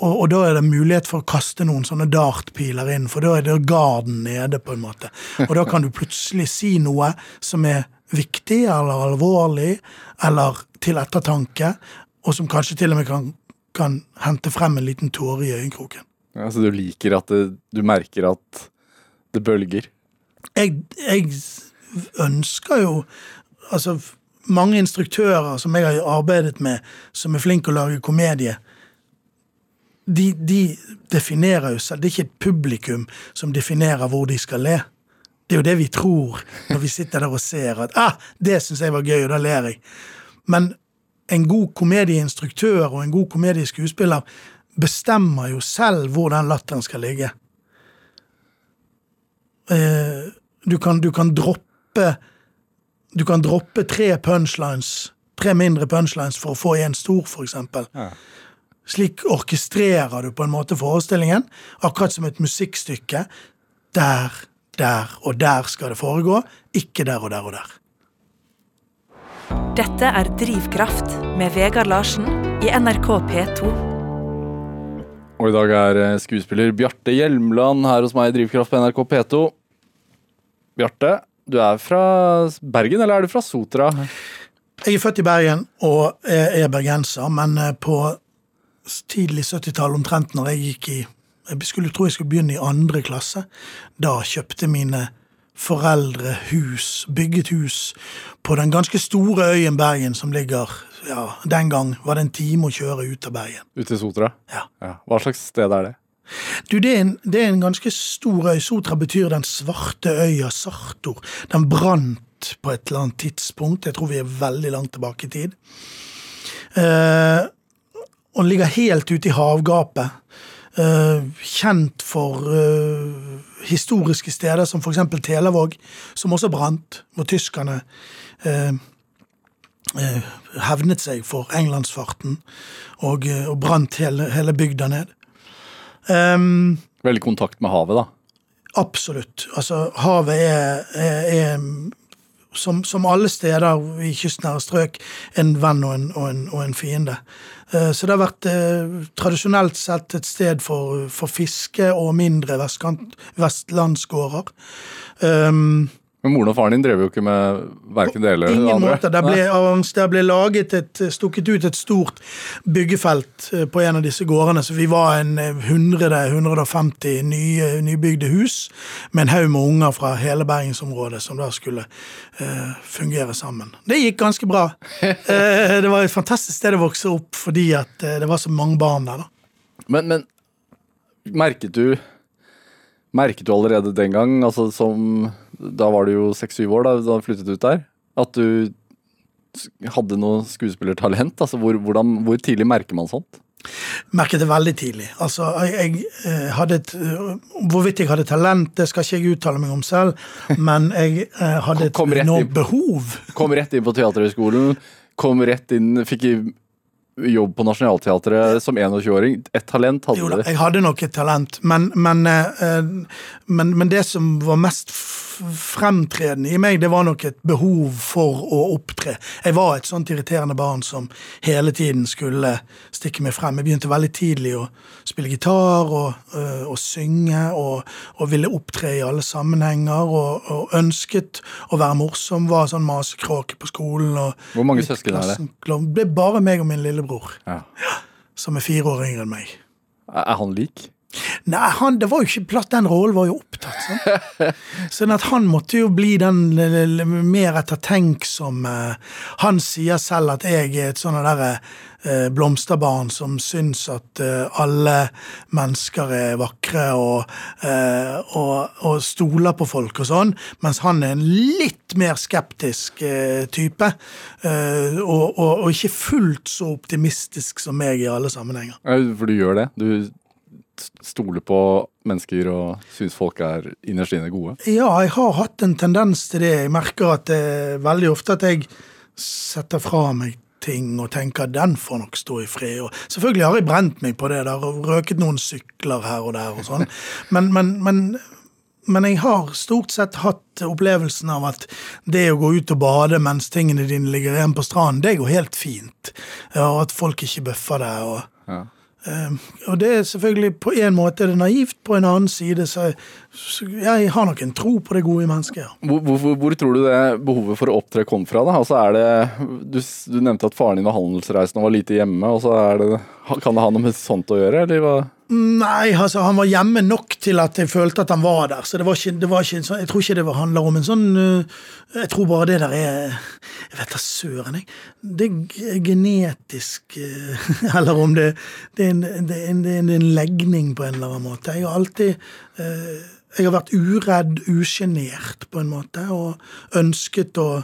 og, og, da er det mulighet for å kaste noen sånne dartpiler inn, for da er det garden nede, på en måte. Og da kan du plutselig si noe som er viktig eller alvorlig eller til ettertanke, og som kanskje til og med kan, kan hente frem en liten tåre i øyekroken. Ja, Så du liker at det, du merker at det bølger? Jeg, jeg ønsker jo Altså, mange instruktører som jeg har arbeidet med, som er flinke å lage komedie, de, de definerer jo selv Det er ikke et publikum som definerer hvor de skal le. Det er jo det vi tror når vi sitter der og ser at ah, det syns jeg var gøy, og da ler jeg. Men en god komedieinstruktør og en god komedieskuespiller bestemmer jo selv hvor den latteren skal ligge. Eh, du kan, du kan droppe Du kan droppe tre punchlines, tre mindre punchlines for å få en stor, for eksempel. Ja. Slik orkestrerer du på en måte forestillingen, akkurat som et musikkstykke. Der der og der skal det foregå, ikke der og der og der. Dette er Drivkraft med Vegard Larsen i NRK P2. Og i dag er eh, skuespiller Bjarte Hjelmland her hos meg i Drivkraft på NRK P2. Bjarte, du er fra Bergen, eller er du fra Sotra? Jeg er født i Bergen og er bergenser, men eh, på tidlig 70-tall, omtrent når jeg gikk i jeg skulle tro jeg skulle begynne i andre klasse. Da kjøpte mine foreldre hus, bygget hus, på den ganske store øyen Bergen som ligger ja, Den gang var det en time å kjøre ut av Bergen. Ut til Sotra? Ja. ja. Hva slags sted er det? Du, det er, en, det er en ganske stor øy. Sotra betyr den svarte øya Sartor. Den brant på et eller annet tidspunkt. Jeg tror vi er veldig langt tilbake i tid. Eh, og den ligger helt ute i havgapet. Uh, kjent for uh, historiske steder som f.eks. Telavåg, som også brant, hvor tyskerne uh, hevnet seg for englandsfarten og, og brant hele, hele, bygda ned. Um, Veldig kontakt med havet, da? Absolutt. Altså, havet er, er, er som, som, alle steder i kystnære strøk, en venn og en, og en, og en fiende. Eh, så det har vært eh, tradisjonelt sett et sted for, for fiske og mindre vestkant, vestlandsgårder. Um, men moren og faren din drev jo ikke med verken det eller det andre? Ingen måte. Det ble, ble laget et, stukket ut et stort byggefelt eh, på en av disse gårdene, så vi var en 100-150 eh, nye, nybygde hus med en haug med unger fra hele bergensområdet som da skulle uh, fungere sammen. Det gikk ganske bra. uh, det var et fantastisk sted å vokse opp fordi at uh, det var så mange barn der. da. Men, men merket du Merket du allerede den gang, altså som da var du jo seks-syv år da, da du flyttet ut der, at du hadde noe skuespillertalent? Altså hvor, hvordan, hvor tidlig merker man sånt? Merket det veldig tidlig. Altså, jeg, jeg eh, hadde et eh, Hvorvidt jeg hadde talent, det skal ikke jeg uttale meg om selv, men jeg eh, hadde et Kom rett enormt behov. Kom rett inn på Teaterhøgskolen. Kom rett inn, fikk jobb på Nationaltheatret som 21-åring. Et talent hadde Jo da, jeg hadde nok et talent, men, men, eh, men, men det som var mest fremtredende i meg, det var nok et behov for å opptre. Jeg var et sånt irriterende barn som hele tiden skulle stikke meg frem. Jeg begynte veldig tidlig å spille gitar og, eh, og synge, og, og ville opptre i alle sammenhenger, og, og ønsket å være morsom, var sånn masekråke på skolen. Og Hvor mange søsken er det? Det er bare meg og min lillebror, Ja. som er fire år yngre enn meg. Er han lik? Nei, han, det var jo ikke plass, den rollen var jo opptatt. Sånn. sånn at han måtte jo bli den mer ettertenksomme. Han sier selv at jeg er et sånt derre eh, blomsterbarn som syns at eh, alle mennesker er vakre og, eh, og, og stoler på folk og sånn, mens han er en litt mer skeptisk eh, type. Eh, og, og, ikke fullt så optimistisk som meg i alle sammenhenger. For du gjør det? Du stoler på mennesker og syns folk er innerst inne gode? Ja, jeg har hatt en tendens til det. Jeg merker at det er veldig ofte at jeg setter fra meg ting og tenker at den får nok stå i fred. Og selvfølgelig har jeg brent meg på det der og røket noen sykler her og der og sånn. Men, men, men, men jeg har stort sett hatt opplevelsen av at det å gå ut og bade mens tingene dine ligger igjen på stranden, det går helt fint. Og at folk ikke bøffer deg. og Ja. Eh, og det er selvfølgelig på en måte er det naivt, på en annen side så, så jeg har nok en tro på det gode i mennesket. ja. Hvor, hvor, hvor tror du det behovet for å opptre kom fra? da? Altså er det, du, du nevnte at faren din var handelsreisende og var lite hjemme. og så det, Kan det ha noe med sånt å gjøre? eller hva? Nei, altså han var hjemme nok til at jeg følte at han var der. Så det var ikke, det var ikke en sånn, jeg tror ikke det var- handler om en sånn øh, Jeg tror bare det der er Jeg vet da søren, jeg. Det er genetisk øh, Eller om det, det, er en, det, er en, det er en legning på en eller annen måte. Jeg har alltid Jeg har vært uredd, usjenert på en måte, og ønsket å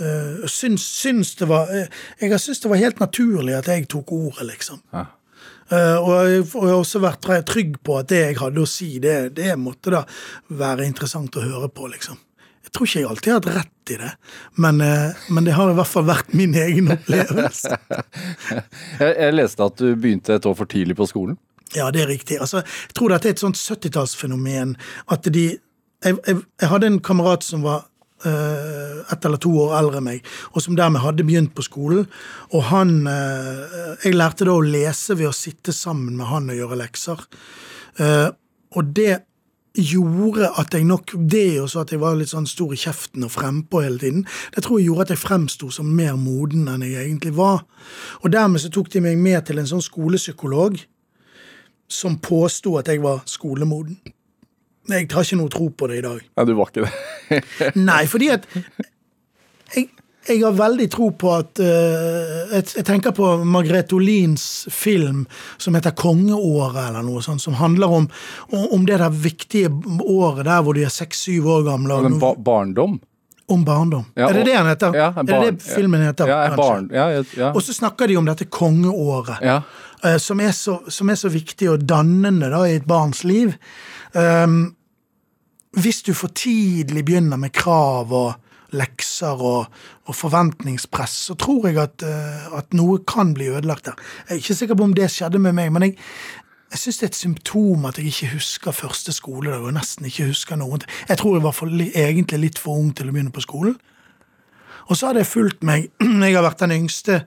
øh, syns, syns det var øh, Jeg har syntes det var helt naturlig at jeg tok ordet, liksom. Ja. Uh, og, jeg, og jeg har også vært trygg på at det jeg hadde å si, det, det måtte da være interessant å høre på, liksom. Jeg tror ikke jeg alltid har hatt rett i det, men, uh, men det har i hvert fall vært min egen opplevelse. Jeg, jeg leste at du begynte et år for tidlig på skolen. Ja, det er riktig. Altså, jeg tror dette er et sånt 70-tallsfenomen. At de jeg, jeg, jeg hadde en kamerat som var eh, ett eller to år eldre enn meg, og som dermed hadde begynt på skolen. Og han eh, Jeg lærte da å lese ved å sitte sammen med han og gjøre lekser. Uh, og det gjorde at jeg nok Det og så at jeg var litt sånn stor i kjeften og frempå hele tiden, det tror jeg gjorde at jeg fremsto som mer moden enn jeg egentlig var. Og dermed så tok de meg med til en sånn skolepsykolog som påsto at jeg var skolemoden. Jeg har ikke noe tro på det i dag. Ja, du var ikke det. Nei, fordi at jeg, jeg har veldig tro på at uh, jeg, jeg tenker på Margrethe Olins film som heter 'Kongeåret', eller noe sånt, som handler om, om det der viktige året der hvor de er seks-syv år gamle. Men ba barndom? om barndom. Ja, er det det han heter? Ja, er det det filmen heter? Ja, barn, ja, ja, ja. Og så snakker de om dette kongeåret, Ja. Eh, som, er så, som er så viktig og dannende da, i et barns liv. Um, hvis du for tidlig begynner med krav og lekser og, og forventningspress, så tror jeg at, uh, at noe kan bli ødelagt der. Jeg er ikke sikker på om det skjedde med meg, men jeg, jeg syns det er et symptom at jeg ikke husker første skoledag og nesten ikke husker noen. Jeg tror jeg var for, egentlig litt for ung til å begynne på skolen. Og så har det fulgt meg Jeg har vært den yngste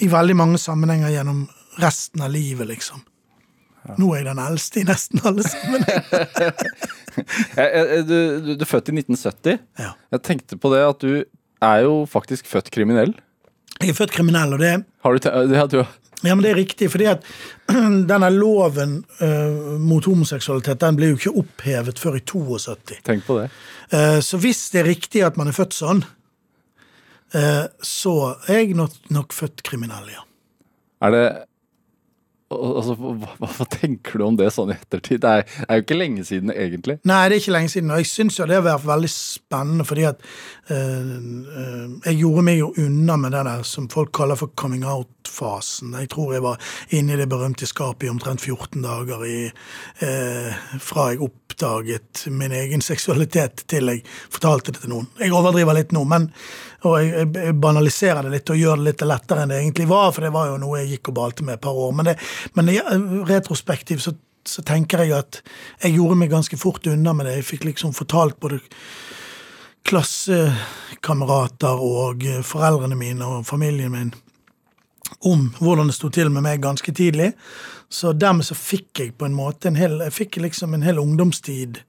i veldig mange sammenhenger gjennom resten av livet, liksom. Nå er jeg den eldste i nesten alle sammenhenger. Du, du, du er født i 1970. Ja. Jeg tenkte på det at du er jo faktisk født kriminell. Jeg er født kriminell, og det, Har du, det ja, du ja, men det er riktig, fordi at denne loven uh, mot homoseksualitet den ble jo ikke opphevet før i 72. Tenk på det. Uh, så hvis det er riktig at man er født sånn, så er jeg nok, nok født kriminell, ja. Er det Altså, hva, hva, hva tenker du om det sånn i ettertid? Det er, er jo ikke lenge siden, egentlig. Nei, det er ikke lenge siden. Og jeg syns jo det har vært veldig spennende, fordi at øh, øh, jeg gjorde meg jo unna med det der som folk kaller for coming out startfasen. Jeg tror jeg var inne i det berømte skapet i omtrent 14 dager i, eh, fra jeg oppdaget min egen seksualitet til jeg fortalte det til noen. Jeg overdriver litt nå, men, og jeg, jeg banaliserer det litt og gjør det litt lettere enn det egentlig var, for det var jo noe jeg gikk og balte med et par år. Men, det, men det, så, så tenker jeg at jeg gjorde meg ganske fort unna med det. Jeg fikk liksom fortalt både klassekamerater og foreldrene mine og familien min om hvordan det sto til med meg ganske tidlig. Så dermed så fikk jeg på en måte en hel, jeg fikk liksom en hel ungdomstid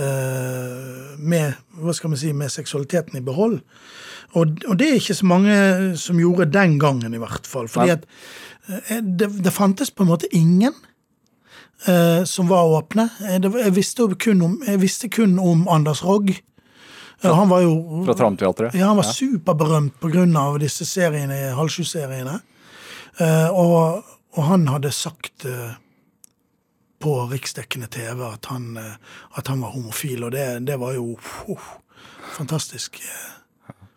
uh, med hva skal man si, med seksualiteten i behold. Og, og, det er ikke så mange som gjorde den gangen, i hvert fall. Fordi at uh, det, det, fantes på en måte ingen uh, som var åpne. Det, jeg, visste kun om, jeg visste kun om Anders Rogg. Ja, han var jo, Fra Tramteatret? Ja, han var ja. superberømt pga. disse seriene, halvsju-seriene. Uh, og, og, han hadde sagt uh, på riksdekkende TV at han, uh, at han, var homofil, og det, det var jo fantastisk.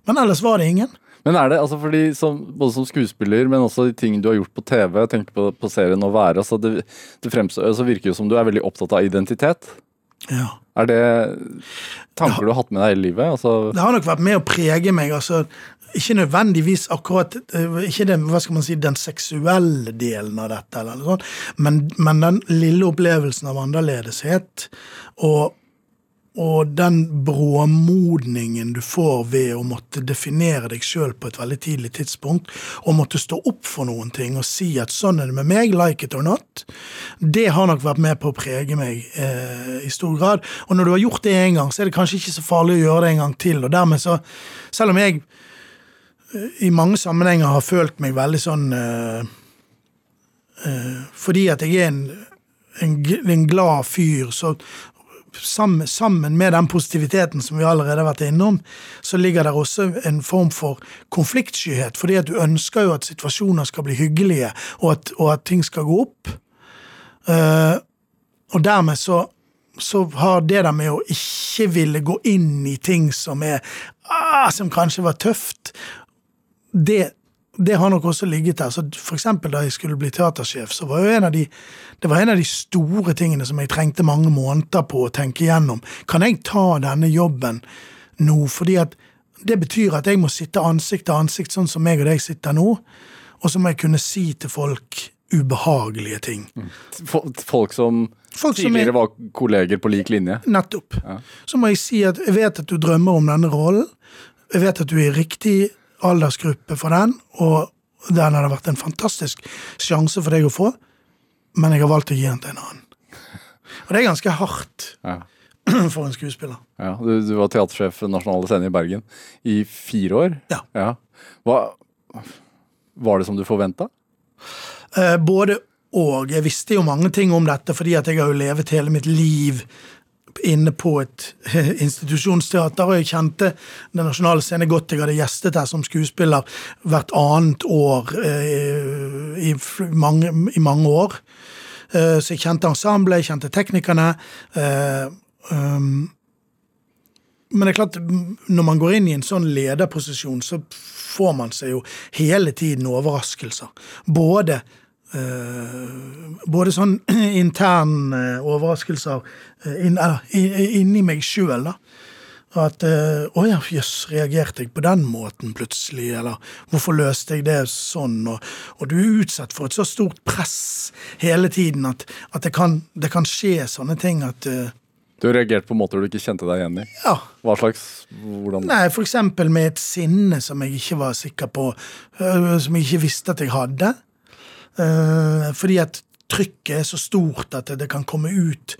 Men ellers var det ingen. Men er det, altså fordi som, Både som skuespiller, men også de ting du har gjort på TV, tenker på, på serien Å være, altså det, det fremstår, altså virker jo som du er veldig opptatt av identitet. Ja. Er det tanker du har hatt med deg i livet? Altså... Det har nok vært med å prege meg. altså ikke nødvendigvis akkurat eh, ikke den, hva skal man si, den seksuelle delen av dette, eller noe sånt, men, men den lille opplevelsen av annerledeshet og og den bråmodningen du får ved å måtte definere deg sjøl på et veldig tidlig tidspunkt, og måtte stå opp for noen ting og si at sånn er det med meg, like it or not, det har nok vært med på å prege meg eh, i stor grad. Og når du har gjort det én gang, så er det kanskje ikke så farlig å gjøre det en gang til. Og dermed så, selv om jeg eh, i mange sammenhenger har følt meg veldig sånn eh, eh, Fordi at jeg er en en, en, glad fyr, så sammen, sammen med den positiviteten som vi allerede har vært innom, så ligger det også en form for konfliktskyhet. Fordi at du ønsker jo at situasjoner skal bli hyggelige, og at, og at ting skal gå opp. Uh, og dermed så, så har det der med å ikke ville gå inn i ting som er ah, som kanskje var tøft, det det har nok også ligget der. Så for da jeg skulle bli teatersjef, så var jo en av de, det var en av de store tingene som jeg trengte mange måneder på å tenke igjennom. Kan jeg ta denne jobben nå? Fordi at det betyr at jeg må sitte ansikt til ansikt, sånn som meg og deg sitter nå, og så må jeg kunne si til folk ubehagelige ting. Mm. Folk som Folk tidligere er, var kolleger på lik linje? Nettopp. Ja. Så må jeg si at jeg vet at du drømmer om denne rollen. Jeg vet at du er i riktig aldersgruppe for den, og den hadde vært en fantastisk sjanse for deg å få, men jeg har valgt å gi den til en annen. Og det er ganske hardt ja. for en skuespiller. Ja, du, du, var teatersjef ved Nasjonale Scene i Bergen i fire år. Ja. ja. Hva Var det som du forventa? Eh, både og. Jeg visste jo mange ting om dette, fordi at jeg har jo levet hele mitt liv inne på et institusjonsteater, og jeg kjente Den nasjonale scene godt. Jeg hadde gjestet her som skuespiller hvert annet år eh, i, mange, i, mange, år. Eh, så jeg kjente ensemblet, jeg kjente teknikerne. Eh, um, men det er klart, når man går inn i en sånn lederposisjon, så får man seg jo hele tiden overraskelser. Både både sånn intern uh, overraskelser uh, inn, inni meg sjøl, da. At Å uh, ja, jøss, reagerte jeg på den måten plutselig? Eller hvorfor løste jeg det sånn? Og, og du er utsatt for et så stort press hele tiden at, at det, kan, det, kan, skje sånne ting at Du har reagert på måter du ikke kjente deg igjen i? Ja. Hva slags? Hvordan? Nei, For eksempel med et sinne som jeg ikke var sikker på, som jeg ikke visste at jeg hadde. Eh, fordi at trykket er så stort at det kan komme ut.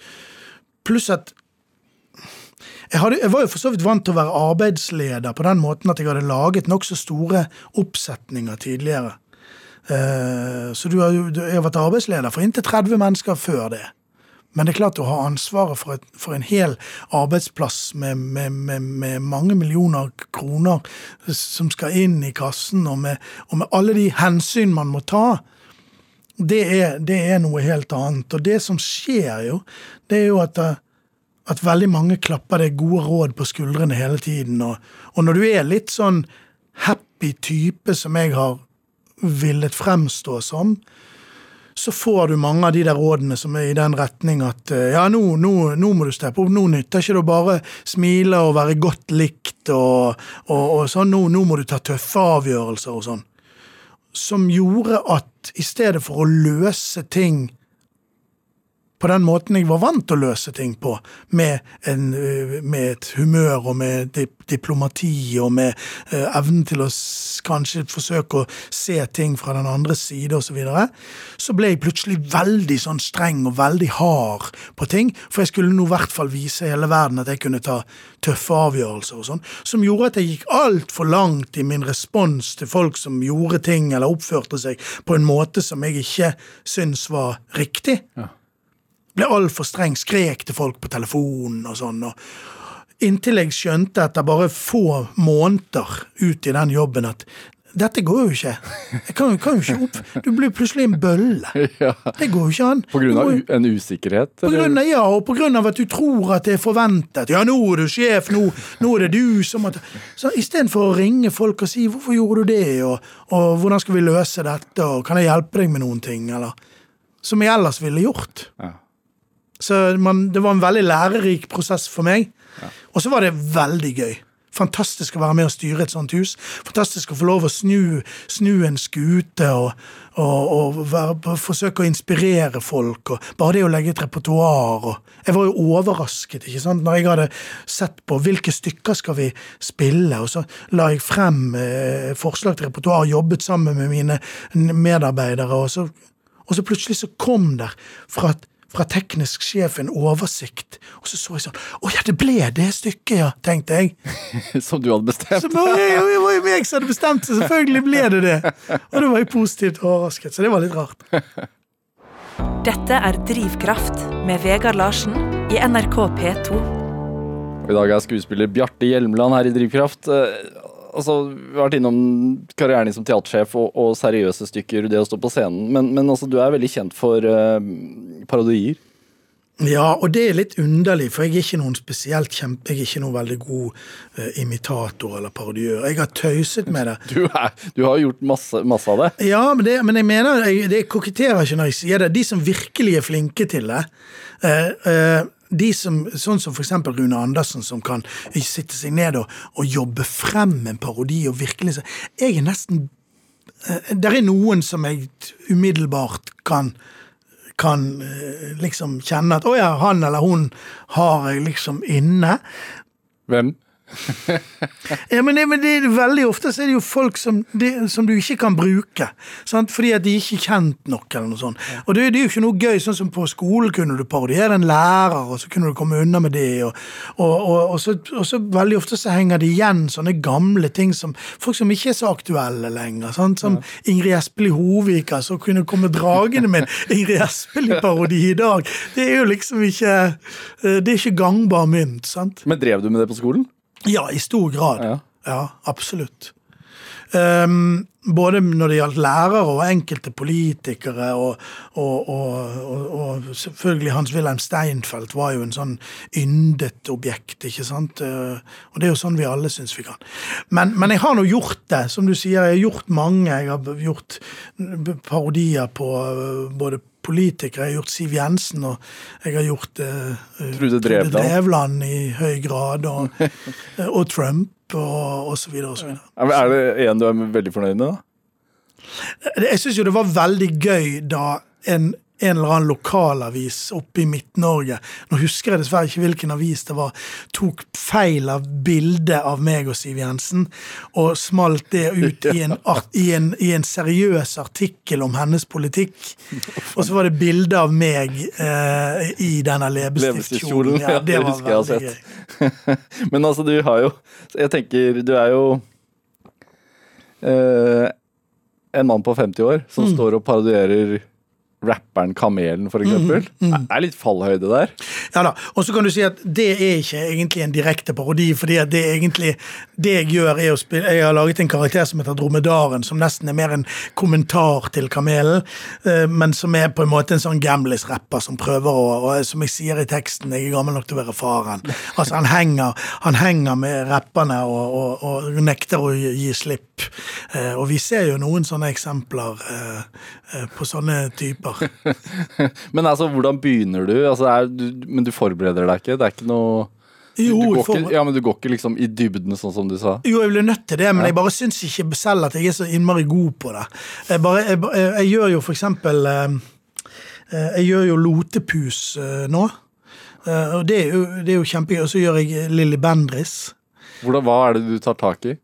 Pluss at jeg, hadde, jeg, var jo for så vidt vant til å være arbeidsleder på den måten at jeg hadde laget nokså store oppsetninger tidligere. Uh, så du har, jeg har vært arbeidsleder for inntil 30 mennesker før det. Men det er klart å ha ansvaret for, et, for en hel arbeidsplass med, med, med, med, mange millioner kroner som skal inn i kassen, og med, og alle de hensyn man må ta, det er, det er, noe helt annet. Og det som skjer jo, det er jo at, eh, at veldig mange klapper deg gode råd på skuldrene hele tiden. Og, og, når du er litt sånn happy type som jeg har villet fremstå som, så får du mange av de der rådene som er i den retning at eh, ja, nå, nå, nå må du steppe opp, nå nytter ikke det å bare smile og være godt likt og, og, og sånn, nå, nå må du ta tøffe avgjørelser og sånn. Som gjorde at i stedet for å løse ting på den måten jeg var vant til å løse ting på, med, en, eh, med et humør og med diplomati og med uh, evnen til å kanskje forsøke å se ting fra den andre side osv., så, videre, så ble jeg plutselig veldig sånn streng og veldig hard på ting, for jeg skulle nå i hvert fall vise hele verden at jeg kunne ta tøffe avgjørelser og sånn, som gjorde at jeg gikk altfor langt i min respons til folk som gjorde ting eller oppførte seg på en måte som jeg ikke syntes var riktig. Ja ble altfor streng, skrek til folk på telefonen og sånn. og Inntil jeg skjønte etter bare få måneder ut i den jobben at dette går jo ikke. Jeg kan, kan jo ikke opp... Du blir plutselig en bølle. Det går jo ikke an. På grunn av en usikkerhet? På grunn av, ja, og på grunn av at du tror at det er forventet. Ja, nå er du sjef, nå, nå er det du som at, Så Istedenfor å ringe folk og si 'hvorfor gjorde du det', og, og 'hvordan skal vi løse dette', og 'kan jeg hjelpe deg med noen ting', eller Som jeg ellers ville gjort. Ja. Så man, det var en veldig lærerik prosess for meg. Ja. Og så var det veldig gøy. Fantastisk å være med og styre et sånt hus. Fantastisk å få lov å snu, snu en skute og, og, og være, forsøke å inspirere folk. Og bare det å legge et repertoar. Jeg var jo overrasket ikke sant? når jeg hadde sett på hvilke stykker skal vi spille, og så la jeg frem eh, forslag til repertoar, jobbet sammen med mine medarbeidere, og så, og så plutselig så kom det fra et fra teknisk sjef en oversikt, og så så jeg sånn Å ja, det ble det stykket, ja, tenkte jeg. som du hadde bestemt? Jeg, jeg, var jo meg som hadde bestemt det, selvfølgelig ble det det. Og da var jeg positivt overrasket, så det var litt rart. Dette er Drivkraft med Vegard Larsen i NRK P2. I dag er skuespiller Bjarte Hjelmeland her i Drivkraft. Altså, Vi har vært innom karrieren din som teatersjef og, og, seriøse stykker, det å stå på scenen. Men, men altså, du er veldig kjent for uh, parodier? Ja, og det er litt underlig, for jeg er ikke noen spesielt kjempe, jeg er ikke noen veldig god uh, imitator eller parodiør. Jeg har tøyset med det. Du, er, du har gjort masse, masse, av det? Ja, men, det, men jeg mener, jeg, det koketterer ikke når jeg sier det. De som virkelig er flinke til det, uh, de som, sånn som f.eks. Rune Andersen, som kan sitte seg ned og, og, jobbe frem en parodi og virkelig Jeg er nesten eh, Det er noen som jeg umiddelbart kan kan eh, liksom kjenne at 'å ja, han eller hun har jeg liksom inne'. Hvem? ja, men, det, men det, veldig ofte så er det jo folk som, det, som du ikke kan bruke. Sant? Fordi at de ikke er kjent nok. eller noe sånt. Ja. Og det, det, er jo ikke noe gøy. sånn som På skolen kunne du parodiere en lærer, og så kunne du komme unna med det. Og, og, og, og så, så, veldig ofte så henger det igjen sånne gamle ting som folk som ikke er så aktuelle lenger. Sant? Som ja. Ingrid Espelid Hovika, som kunne komme dragende med en Ingrid Espelid-parodi i dag. Det er jo liksom ikke eh, Det er ikke gangbar mynt. sant? Men drev du med det på skolen? Ja, i stor grad. Ja, ja absolutt. Um, både når det gjaldt lærere og enkelte politikere, og, og, og, og, selvfølgelig Hans-Wilhelm Steinfeld var jo en sånn yndet objekt, ikke sant? Eh, og det er jo sånn vi alle syns vi kan. Men, men, jeg har nå gjort det, som du sier. Jeg har gjort mange. Jeg har gjort parodier på eh, både politikere. Jeg har gjort Siv Jensen, og jeg har gjort uh, Trude Drevland. Drevland i høy grad, og, og Trump, og, osv. Er det en du er veldig fornøyd med, da? Jeg syns jo det var veldig gøy da en en eller annen lokalavis oppe i Midt-Norge, nå husker jeg dessverre ikke hvilken avis det var, tok feil av bildet av meg og Siv Jensen, og smalt det ut i en, i en, i en seriøs artikkel om hennes politikk. Og så var det bilde av meg eh, i denne leppestiftkjolen. Ja, det var veldig gøy. Men altså, du har jo Jeg tenker, du er jo eh, en mann på 50 år som mm. står og parodierer rapperen Kamelen, for eksempel. Mm, Det Er litt fallhøyde der? Ja da, Og så kan du si at det er ikke egentlig en direkte parodi, fordi at det egentlig det jeg gjør, er å spille Jeg har laget en karakter som heter Dromedaren, som nesten er mer en kommentar til Kamelen, eh, men som er på en måte en sånn Gamlis-rapper som prøver å og Som jeg sier i teksten, jeg er gammel nok til å være faren. Altså, han henger, han henger med rapperne og, og, og nekter å gi, gi slipp. Eh, og vi ser jo noen sånne eksempler eh, på sånne typer. men altså, hvordan begynner du? Altså, er, du? Men du forbereder deg ikke? Det er ikke noe jo, du, går ikke, ja, men du går ikke liksom i dybden, sånn som du sa? Jo, jeg blir nødt til det, men ja. jeg bare syns ikke selv at jeg er så innmari god på det. Jeg, bare, jeg, jeg, jeg gjør jo for eksempel eh, eh, Jeg gjør jo lotepus eh, nå. Og det er jo, det er jo kjempegøy. Og så gjør jeg Lilly Bendris. Hvordan, hva er det du tar tak i?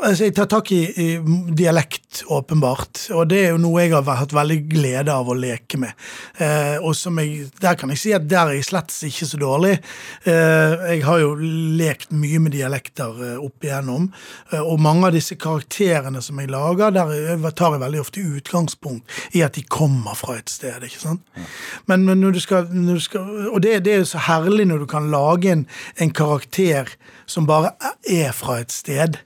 Altså, jeg tar tak i, i, dialekt, åpenbart. Og det er jo noe jeg har hatt veldig glede av å leke med. Eh, og som jeg, Der kan jeg si at der er jeg slett ikke så dårlig. Eh, jeg har jo lekt mye med dialekter eh, opp igjennom. Eh, og mange av disse karakterene som jeg lager, der tar jeg veldig ofte utgangspunkt i at de kommer fra et sted. ikke sant? Ja. Men, men når, du skal, når du skal, Og det, det er jo så herlig når du kan lage en, en karakter som bare er fra et sted.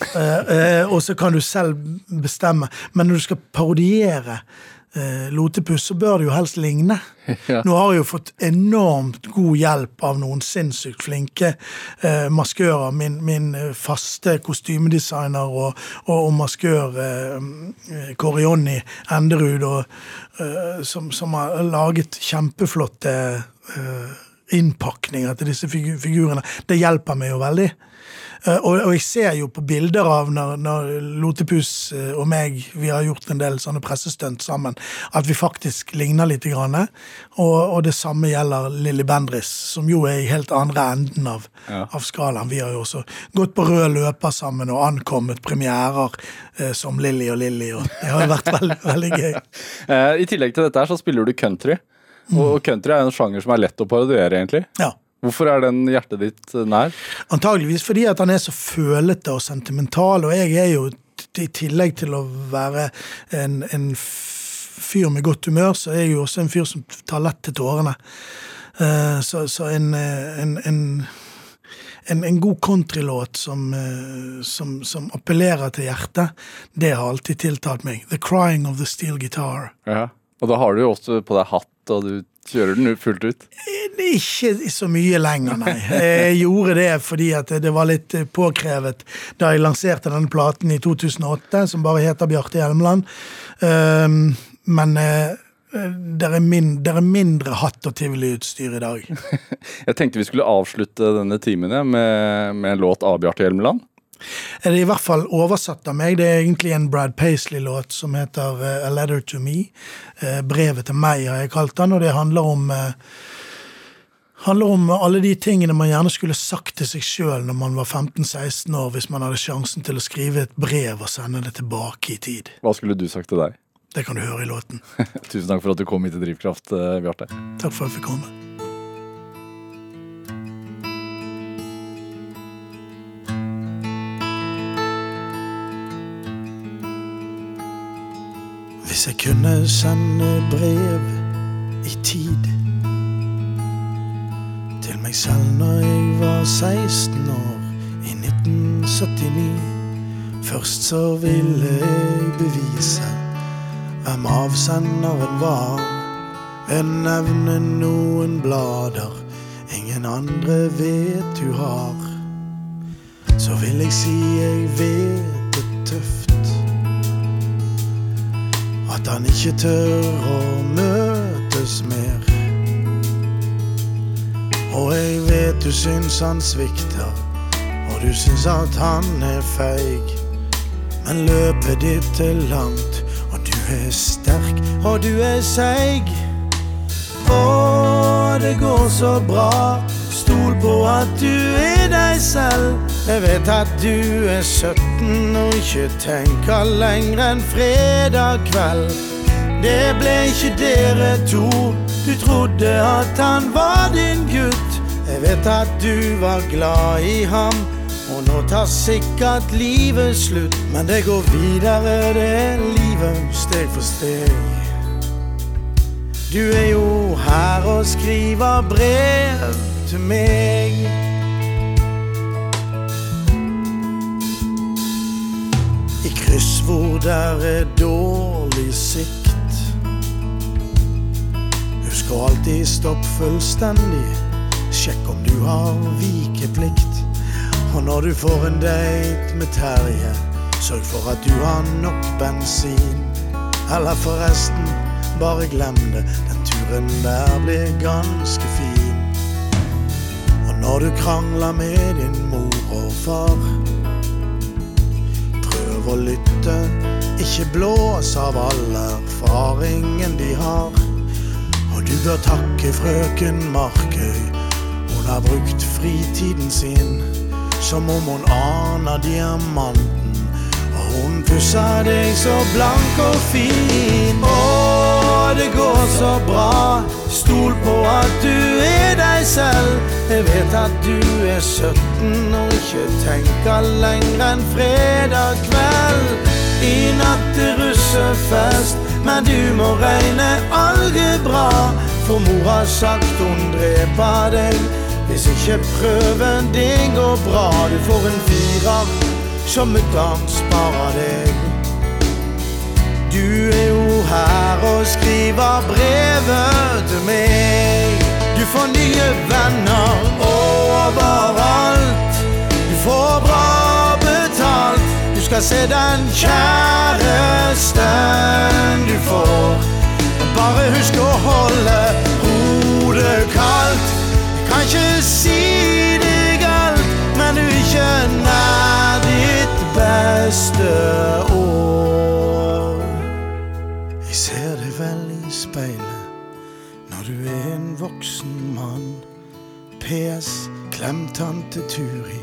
Uh, uh, og så kan du selv bestemme. Men når du skal parodiere uh, Lotepus, så bør det jo helst ligne. Ja. Nå har jeg jo fått enormt god hjelp av noen sinnssykt flinke uh, maskører. Min, min faste kostymedesigner og, og, og maskør Jonny Enderud, og, som, som, har laget kjempeflotte innpakninger til disse figurene. Det hjelper meg jo veldig. Eh, og, og, jeg ser jo på bilder av når, når Lotepus eh, og meg vi har gjort en del sånne pressestunt sammen, at vi faktisk ligner litt. Grann, og, og, det samme gjelder Lilly Bendris, som jo er i helt andre enden av, ja. av, skalaen. Vi har jo også gått på rød løper sammen og ankommet premierer eh, som Lilly og Lilly, og det har jo vært veldig, veldig gøy. Eh, I tillegg til dette her så spiller du country. Mm. Og country er en sjanger som er lett å parodiere, egentlig. Ja. Hvorfor er den hjertet ditt eh, nær? Antageligvis fordi at han er så følete og sentimental, og jeg er jo i tillegg til å være en, en fyr med godt humør, så er jeg jo også en fyr som tar lett til tårene. Uh, så, så en, eh, en, en, en, god countrylåt som, som, som, appellerer til hjertet, det har alltid tiltalt meg. 'The Crying of the Steel Guitar'. Ja. Og da har du jo også på deg hatt, og du Kjører den fullt ut? Ikke så mye lenger, nei. Jeg gjorde det fordi det var litt påkrevet da jeg lanserte denne platen i 2008, som bare heter Bjarte Hjelmeland. Ehm, men eh, det er, min, er, mindre hatt- og tivoliutstyr i dag. Jeg tenkte vi skulle avslutte denne timen med, med en låt av Bjarte Hjelmeland. Er det i hvert fall oversatt av meg. Det er egentlig en Brad Paisley-låt som heter uh, A Letter to Me. Uh, brevet til meg har jeg kalt den, og det handler om uh, handler om alle de tingene man gjerne skulle sagt til seg sjøl når man var 15-16 år, hvis man hadde sjansen til å skrive et brev og sende det tilbake i tid. Hva skulle du sagt til deg? Det kan du høre i låten. Tusen takk for at du kom hit til Drivkraft, Bjarte. Takk for at jeg fikk komme. Hvis jeg kunne sende brev i tid til meg selv når jeg var 16 år i 1979. Først så ville jeg bevise hvem avsenderen var, ved nevne noen blader ingen andre vet du har. Så vil jeg si jeg vet det tøft at han ikke tør å møtes mer. Og jeg vet du syns han svikter, og du syns at han er feig. Men løpet ditt er langt, og du er sterk, og du er seig. Å, det går så bra, stol på at du er deg selv. Jeg vet at du er 17 og ikke tenker lenger enn fredag kveld. Det ble ikke dere to, du trodde at han var din gutt. Jeg vet at du var glad i ham, og nå tar sikkert livet slutt. Men det går videre, det livet, steg for steg. Du er jo her og skriver brev til meg. Kryss hvor der er dårlig sikt. Husk å alltid stoppe fullstendig. Sjekk om du har vikeplikt. Og når du får en date med Terje, sørg for at du har nok bensin. Eller forresten, bare glem det. Den turen der blir ganske fin. Og når du krangler med din mor og far, prøv å lytte. Ikke blås av all erfaringen de har. Og du bør takke frøken Markøy. Hun har brukt fritiden sin som om hun aner diamanten. Og hun pusser deg så blank og fin. Å, det går så bra. Stol på at du er deg selv. Jeg vet at du er 17 og ikke tenker lenger enn fredag kveld. I natt er russefest, men du må regne algebra. For mor har sagt hun dreper deg hvis ikke prøven din går bra. Du får en firer som mutter'n sparer deg. Du er jo her og skriver brevet til meg. Du får nye venner overalt. Du får bra betalt. Du skal se den kjæresten du får. Bare husk å holde hodet kaldt. Jeg kan ikke si deg alt, men du er ikke nær ditt beste år. Jeg ser deg vel i speilet voksen mann. PS, klem tante Turi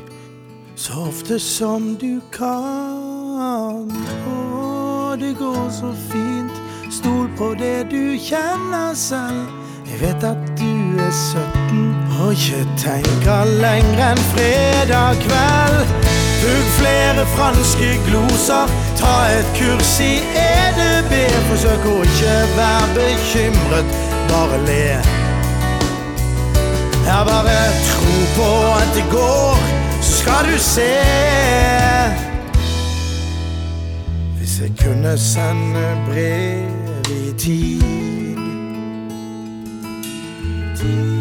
så ofte som du kan. Å, det går så fint. Stol på det du kjenner selv. Jeg vet at du er 17 og ikke tenker lenger enn fredag kveld. Pugg flere franske gloser, ta et kurs i EDB. Forsøk å ikke være bekymret, bare le. Jeg bare tro på at det går, så skal du se. Hvis jeg kunne sende brev i tid. tid.